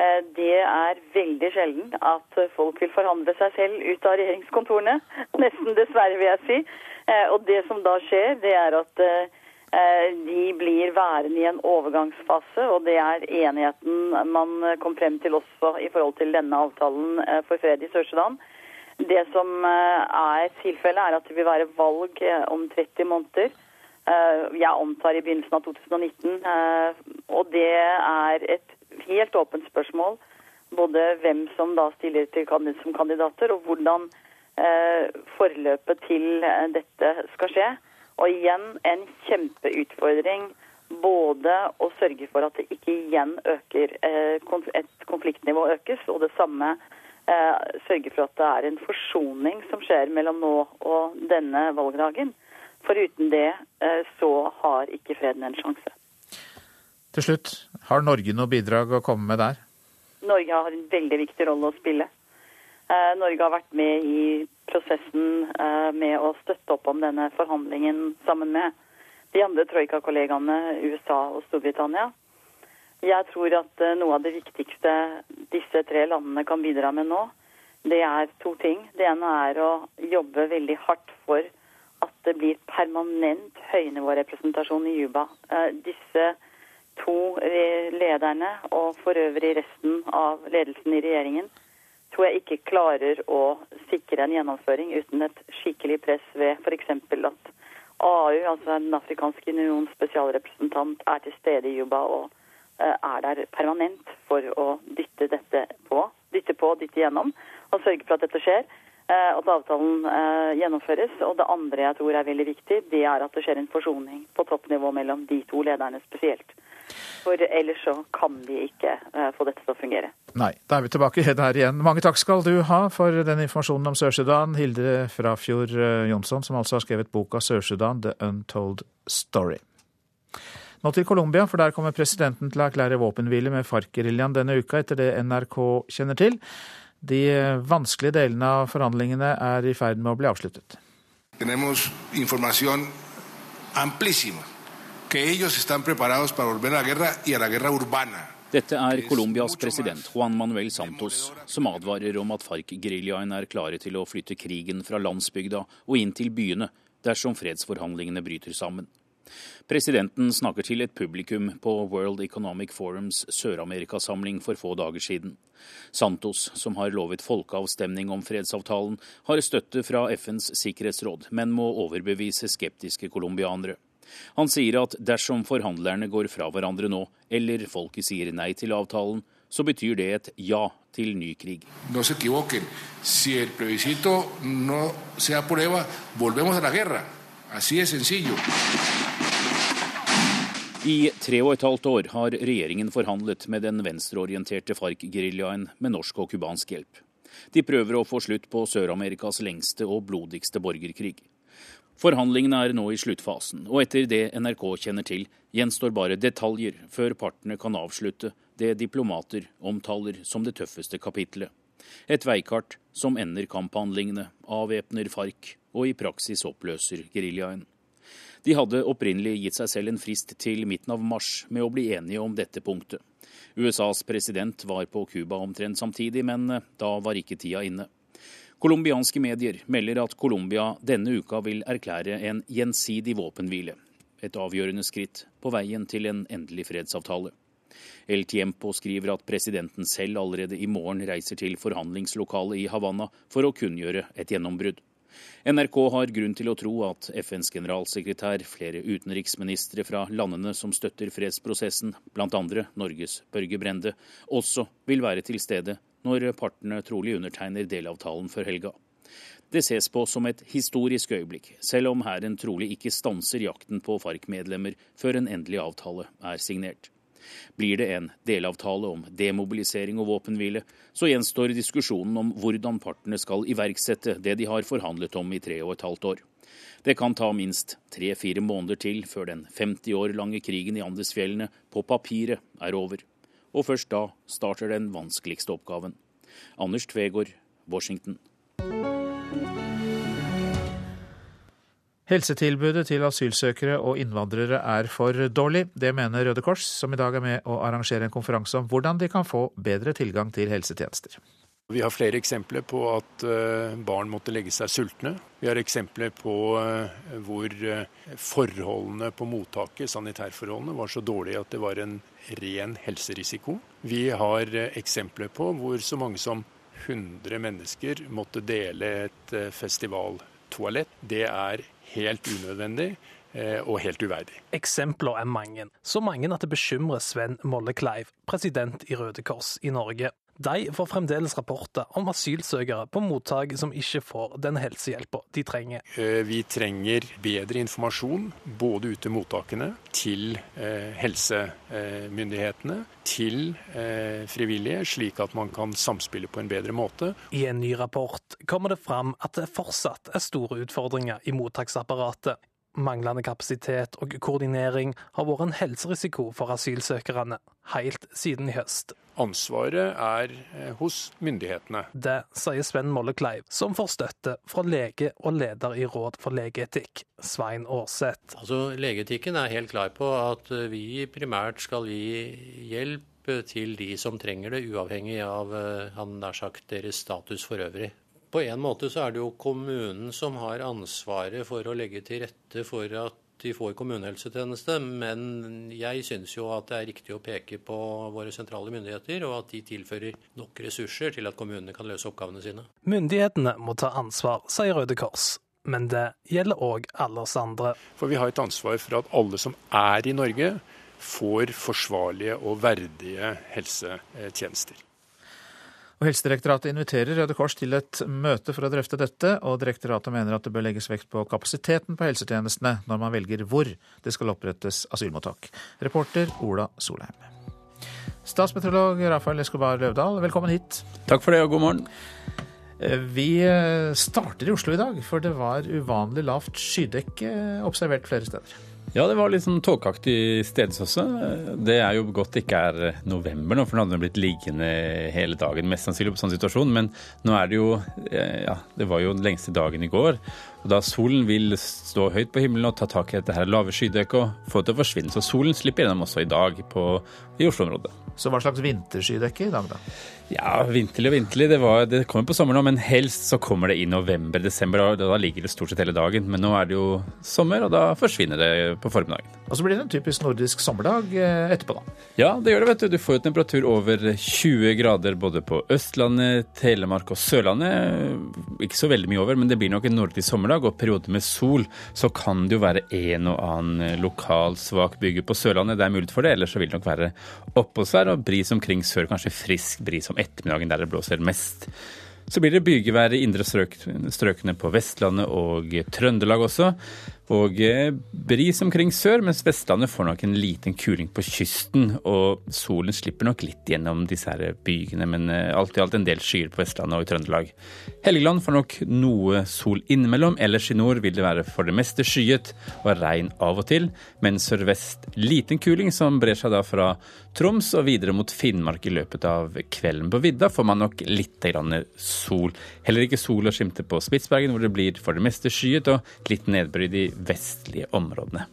Eh, det er veldig sjelden at folk vil forhandle seg selv ut av regjeringskontorene. Nesten dessverre, vil jeg si. Eh, og det som da skjer, det er at de blir værende i en overgangsfase, og det er enigheten man kom frem til også i forhold til denne avtalen for fred i Sør-Sudan. Det som er tilfellet, er at det vil være valg om 30 måneder. Jeg antar i begynnelsen av 2019. Og det er et helt åpent spørsmål. Både hvem som da stiller til som kandidater, og hvordan eh, forløpet til eh, dette skal skje. Og igjen en kjempeutfordring både å sørge for at det ikke igjen øker, eh, et konfliktnivå økes, og det samme eh, sørge for at det er en forsoning som skjer mellom nå og denne valgdagen. For uten det eh, så har ikke freden en sjanse. Til slutt, har Norge noe bidrag å komme med der? Norge har en veldig viktig rolle å spille. Eh, Norge har vært med i prosessen eh, med å støtte opp om denne forhandlingen sammen med de andre troika-kollegaene USA og Storbritannia. Jeg tror at noe av det viktigste disse tre landene kan bidra med nå, det er to ting. Det ene er å jobbe veldig hardt for det blir permanent høynivårepresentasjon i Juba. Disse to lederne, og for øvrig resten av ledelsen i regjeringen, tror jeg ikke klarer å sikre en gjennomføring uten et skikkelig press ved f.eks. at AU, altså Den afrikanske unions spesialrepresentant, er til stede i Juba og eh, er der permanent for å dytte dette på, dytte på, dytte gjennom og sørge for at dette skjer. Eh, at avtalen eh, gjennomføres. Og det andre jeg tror er veldig viktig, det er at det skjer en forsoning på toppnivå mellom de to lederne spesielt. For ellers så kan vi ikke uh, få dette til å fungere. Nei, da er vi tilbake der igjen. Mange takk skal du ha for den informasjonen om Sør-Sudan. Hilde Frafjord eh, Jonsson, som altså har skrevet boka 'Sør-Sudan The Untold Story'. Nå til Colombia, for der kommer presidenten til å erklære våpenhvile med FARC-geriljaen denne uka, etter det NRK kjenner til. De vanskelige delene av forhandlingene er i ferd med å bli avsluttet. Tenemos informasjon amplísima que ellos están preparados para volver a la guerra y a la guerra urbana. Dette er Colombias president Juan Manuel Santos, som advarer om at FARC-geriljaen er klare til å flytte krigen fra landsbygda og inn til byene dersom fredsforhandlingene bryter sammen. Presidenten snakker til et publikum på World Economic Forums Sør-Amerikasamling for få dager siden. Santos, som har lovet folkeavstemning om fredsavtalen, har støtte fra FNs sikkerhetsråd, men må overbevise skeptiske colombianere. Han sier at dersom forhandlerne går fra hverandre nå, eller folket sier nei til avtalen, så betyr det et ja til ny krig. No se equivoquen. Si el plebiscito no se aprueba, volvemos a la guerra. Así es sencillo. I tre og et halvt år har regjeringen forhandlet med den venstreorienterte FARC-geriljaen med norsk og cubansk hjelp. De prøver å få slutt på Sør-Amerikas lengste og blodigste borgerkrig. Forhandlingene er nå i sluttfasen, og etter det NRK kjenner til, gjenstår bare detaljer før partene kan avslutte det diplomater omtaler som det tøffeste kapitlet. Et veikart som ender kamphandlingene, avvæpner FARC og i praksis oppløser geriljaen. De hadde opprinnelig gitt seg selv en frist til midten av mars med å bli enige om dette punktet. USAs president var på Cuba omtrent samtidig, men da var ikke tida inne. Colombianske medier melder at Colombia denne uka vil erklære en gjensidig våpenhvile. Et avgjørende skritt på veien til en endelig fredsavtale. El Tiempo skriver at presidenten selv allerede i morgen reiser til forhandlingslokalet i Havanna for å kunngjøre et gjennombrudd. NRK har grunn til å tro at FNs generalsekretær, flere utenriksministre fra landene som støtter fredsprosessen, bl.a. Norges Børge Brende, også vil være til stede når partene trolig undertegner delavtalen før helga. Det ses på som et historisk øyeblikk, selv om hæren trolig ikke stanser jakten på FARC-medlemmer før en endelig avtale er signert. Blir det en delavtale om demobilisering og våpenhvile, så gjenstår diskusjonen om hvordan partene skal iverksette det de har forhandlet om i tre og et halvt år. Det kan ta minst tre-fire måneder til før den 50 år lange krigen i Andesfjellene på papiret er over og først da starter den vanskeligste oppgaven. Anders Tvegård, Washington. Helsetilbudet til asylsøkere og innvandrere er for dårlig. Det mener Røde Kors, som i dag er med å arrangere en konferanse om hvordan de kan få bedre tilgang til helsetjenester. Vi har flere eksempler på at eh, barn måtte legge seg sultne. Vi har eksempler på eh, hvor eh, forholdene på mottaket, sanitærforholdene, var så dårlige at det var en ren helserisiko. Vi har eksempler på hvor så mange som 100 mennesker måtte dele et festivaltoalett. Det er helt unødvendig og helt uverdig. Eksempler er mange. Så mange at det bekymrer Sven Molle Kleiv, president i Røde Kors i Norge. De får fremdeles rapporter om asylsøkere på mottak som ikke får den helsehjelpa de trenger. Eh, vi trenger bedre informasjon både ut til mottakene, til eh, helsemyndighetene, til eh, frivillige, slik at man kan samspille på en bedre måte. I en ny rapport kommer det fram at det fortsatt er store utfordringer i mottaksapparatet. Manglende kapasitet og koordinering har vært en helserisiko for asylsøkerne helt siden i høst. Ansvaret er eh, hos myndighetene. Det sier Sven Molle Kleiv, som får støtte fra lege og leder i Råd for legeetikk, Svein Aarseth. Altså, legeetikken er helt klar på at vi primært skal gi hjelp til de som trenger det, uavhengig av eh, han nær sagt deres status for øvrig. På en måte så er det jo kommunen som har ansvaret for å legge til rette for at de får kommunehelsetjeneste, men jeg syns jo at det er riktig å peke på våre sentrale myndigheter, og at de tilfører nok ressurser til at kommunene kan løse oppgavene sine. Myndighetene må ta ansvar, sier Røde Kors. Men det gjelder òg alle oss andre. For vi har et ansvar for at alle som er i Norge, får forsvarlige og verdige helsetjenester. Og Helsedirektoratet inviterer Røde Kors til et møte for å drøfte dette, og direktoratet mener at det bør legges vekt på kapasiteten på helsetjenestene når man velger hvor det skal opprettes asylmottak. Reporter Ola Solheim. Statsmeteorolog Rafael Escobar Løvdahl, velkommen hit. Takk for det, og god morgen. Eh, vi eh, starter i Oslo i dag, for det var uvanlig lavt skydekke observert flere steder. Ja, det var litt sånn tåkeaktig steds også. Det er jo godt det ikke er november nå, for nå hadde den blitt liggende hele dagen mest sannsynlig på sånn situasjon. Men nå er det jo eh, Ja, det var jo den lengste dagen i går. Og da solen vil stå høyt på himmelen og ta tak i dette her lave skydekket og få det til å forsvinne. Så solen slipper gjennom også i dag på, i Oslo-området. Så hva slags vinterskydekke i dag, da? Ja, vinterlig og vinterlig. Det, var, det kommer på sommeren nå, men helst så kommer det i november-desember. og Da ligger det stort sett hele dagen. Men nå er det jo sommer, og da forsvinner det på formiddagen. Og så blir det en typisk nordisk sommerdag eh, etterpå, da. Ja, det gjør det, vet du. Du får jo temperatur over 20 grader både på Østlandet, Telemark og Sørlandet. Ikke så veldig mye over, men det blir nok en nordisk sommerdag. Og perioder med sol, så kan det jo være en og annen lokal svak bygge på Sørlandet. Det er mulighet for det, ellers så vil det nok være oppholdsvær og bris omkring sør, kanskje frisk bris om ettermiddagen der det blåser mest. Så blir det bygevær i indre strøk, strøkene på Vestlandet og Trøndelag også og eh, bris omkring sør, mens Vestlandet får nok en liten kuling på kysten. Og solen slipper nok litt gjennom disse her bygene, men eh, alt i alt en del skyer på Vestlandet og i Trøndelag. Helgeland får nok noe sol innimellom. Ellers i nord vil det være for det meste skyet og regn av og til, men sørvest liten kuling som brer seg da fra Troms og videre mot Finnmark i løpet av kvelden. På vidda får man nok litt sol. Heller ikke sol å skimte på Spitsbergen, hvor det blir for det meste skyet og litt nedbør i de vestlige områdene.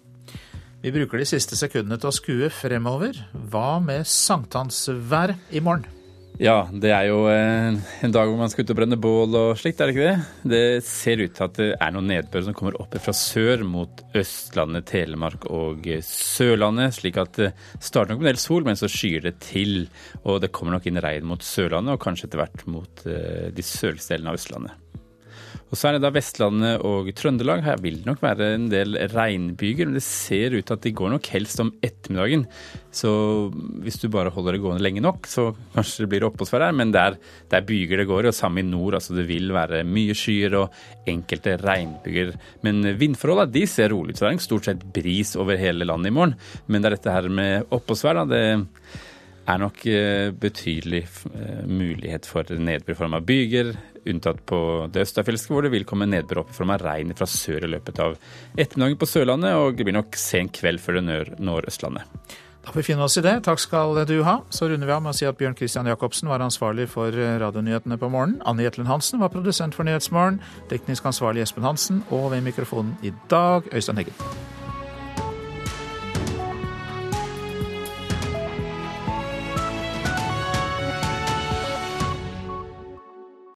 Vi bruker de siste sekundene til å skue fremover. Hva med sankthansværet i morgen? Ja, det er jo en, dag hvor man skal ut og brenne bål og slikt, er det ikke det? Det ser ut til at det er noe nedbør som kommer opp fra sør mot Østlandet, Telemark og Sørlandet. Slik at det starter nok med en del sol, men så skyer det til. Og det kommer nok inn regn mot Sørlandet, og kanskje etter hvert mot eh, de sørligste delene av Østlandet. Og så er det da Vestlandet og Trøndelag. Her vil det nok være en del regnbyger, men det ser ut til at de går nok helst om ettermiddagen. Så hvis du bare holder det gående lenge nok, så kanskje det blir oppholdsvær her. Men det er, det er byger det går i, og samme i nord. Altså det vil være mye skyer og enkelte regnbyger. Men vindforholdene de ser rolig ut, så det er stort sett bris over hele landet i morgen. Men det er dette her med oppholdsvær, da. det er nok eh, betydelig eh, mulighet for nedbør i form av byger, unntatt på det østafjelske, hvor det vil komme nedbør i form av regn fra sør i løpet av ettermiddagen på Sørlandet, og det blir nok sen kveld før det når Østlandet. Da får vi finne oss i det. Takk skal du ha. Så runder vi av med å si at Bjørn Christian Jacobsen var ansvarlig for radionyhetene på morgenen. Anne Jetlund Hansen var produsent for Nyhetsmorgen. Teknisk ansvarlig Espen Hansen. Og ved mikrofonen i dag Øystein Heggen.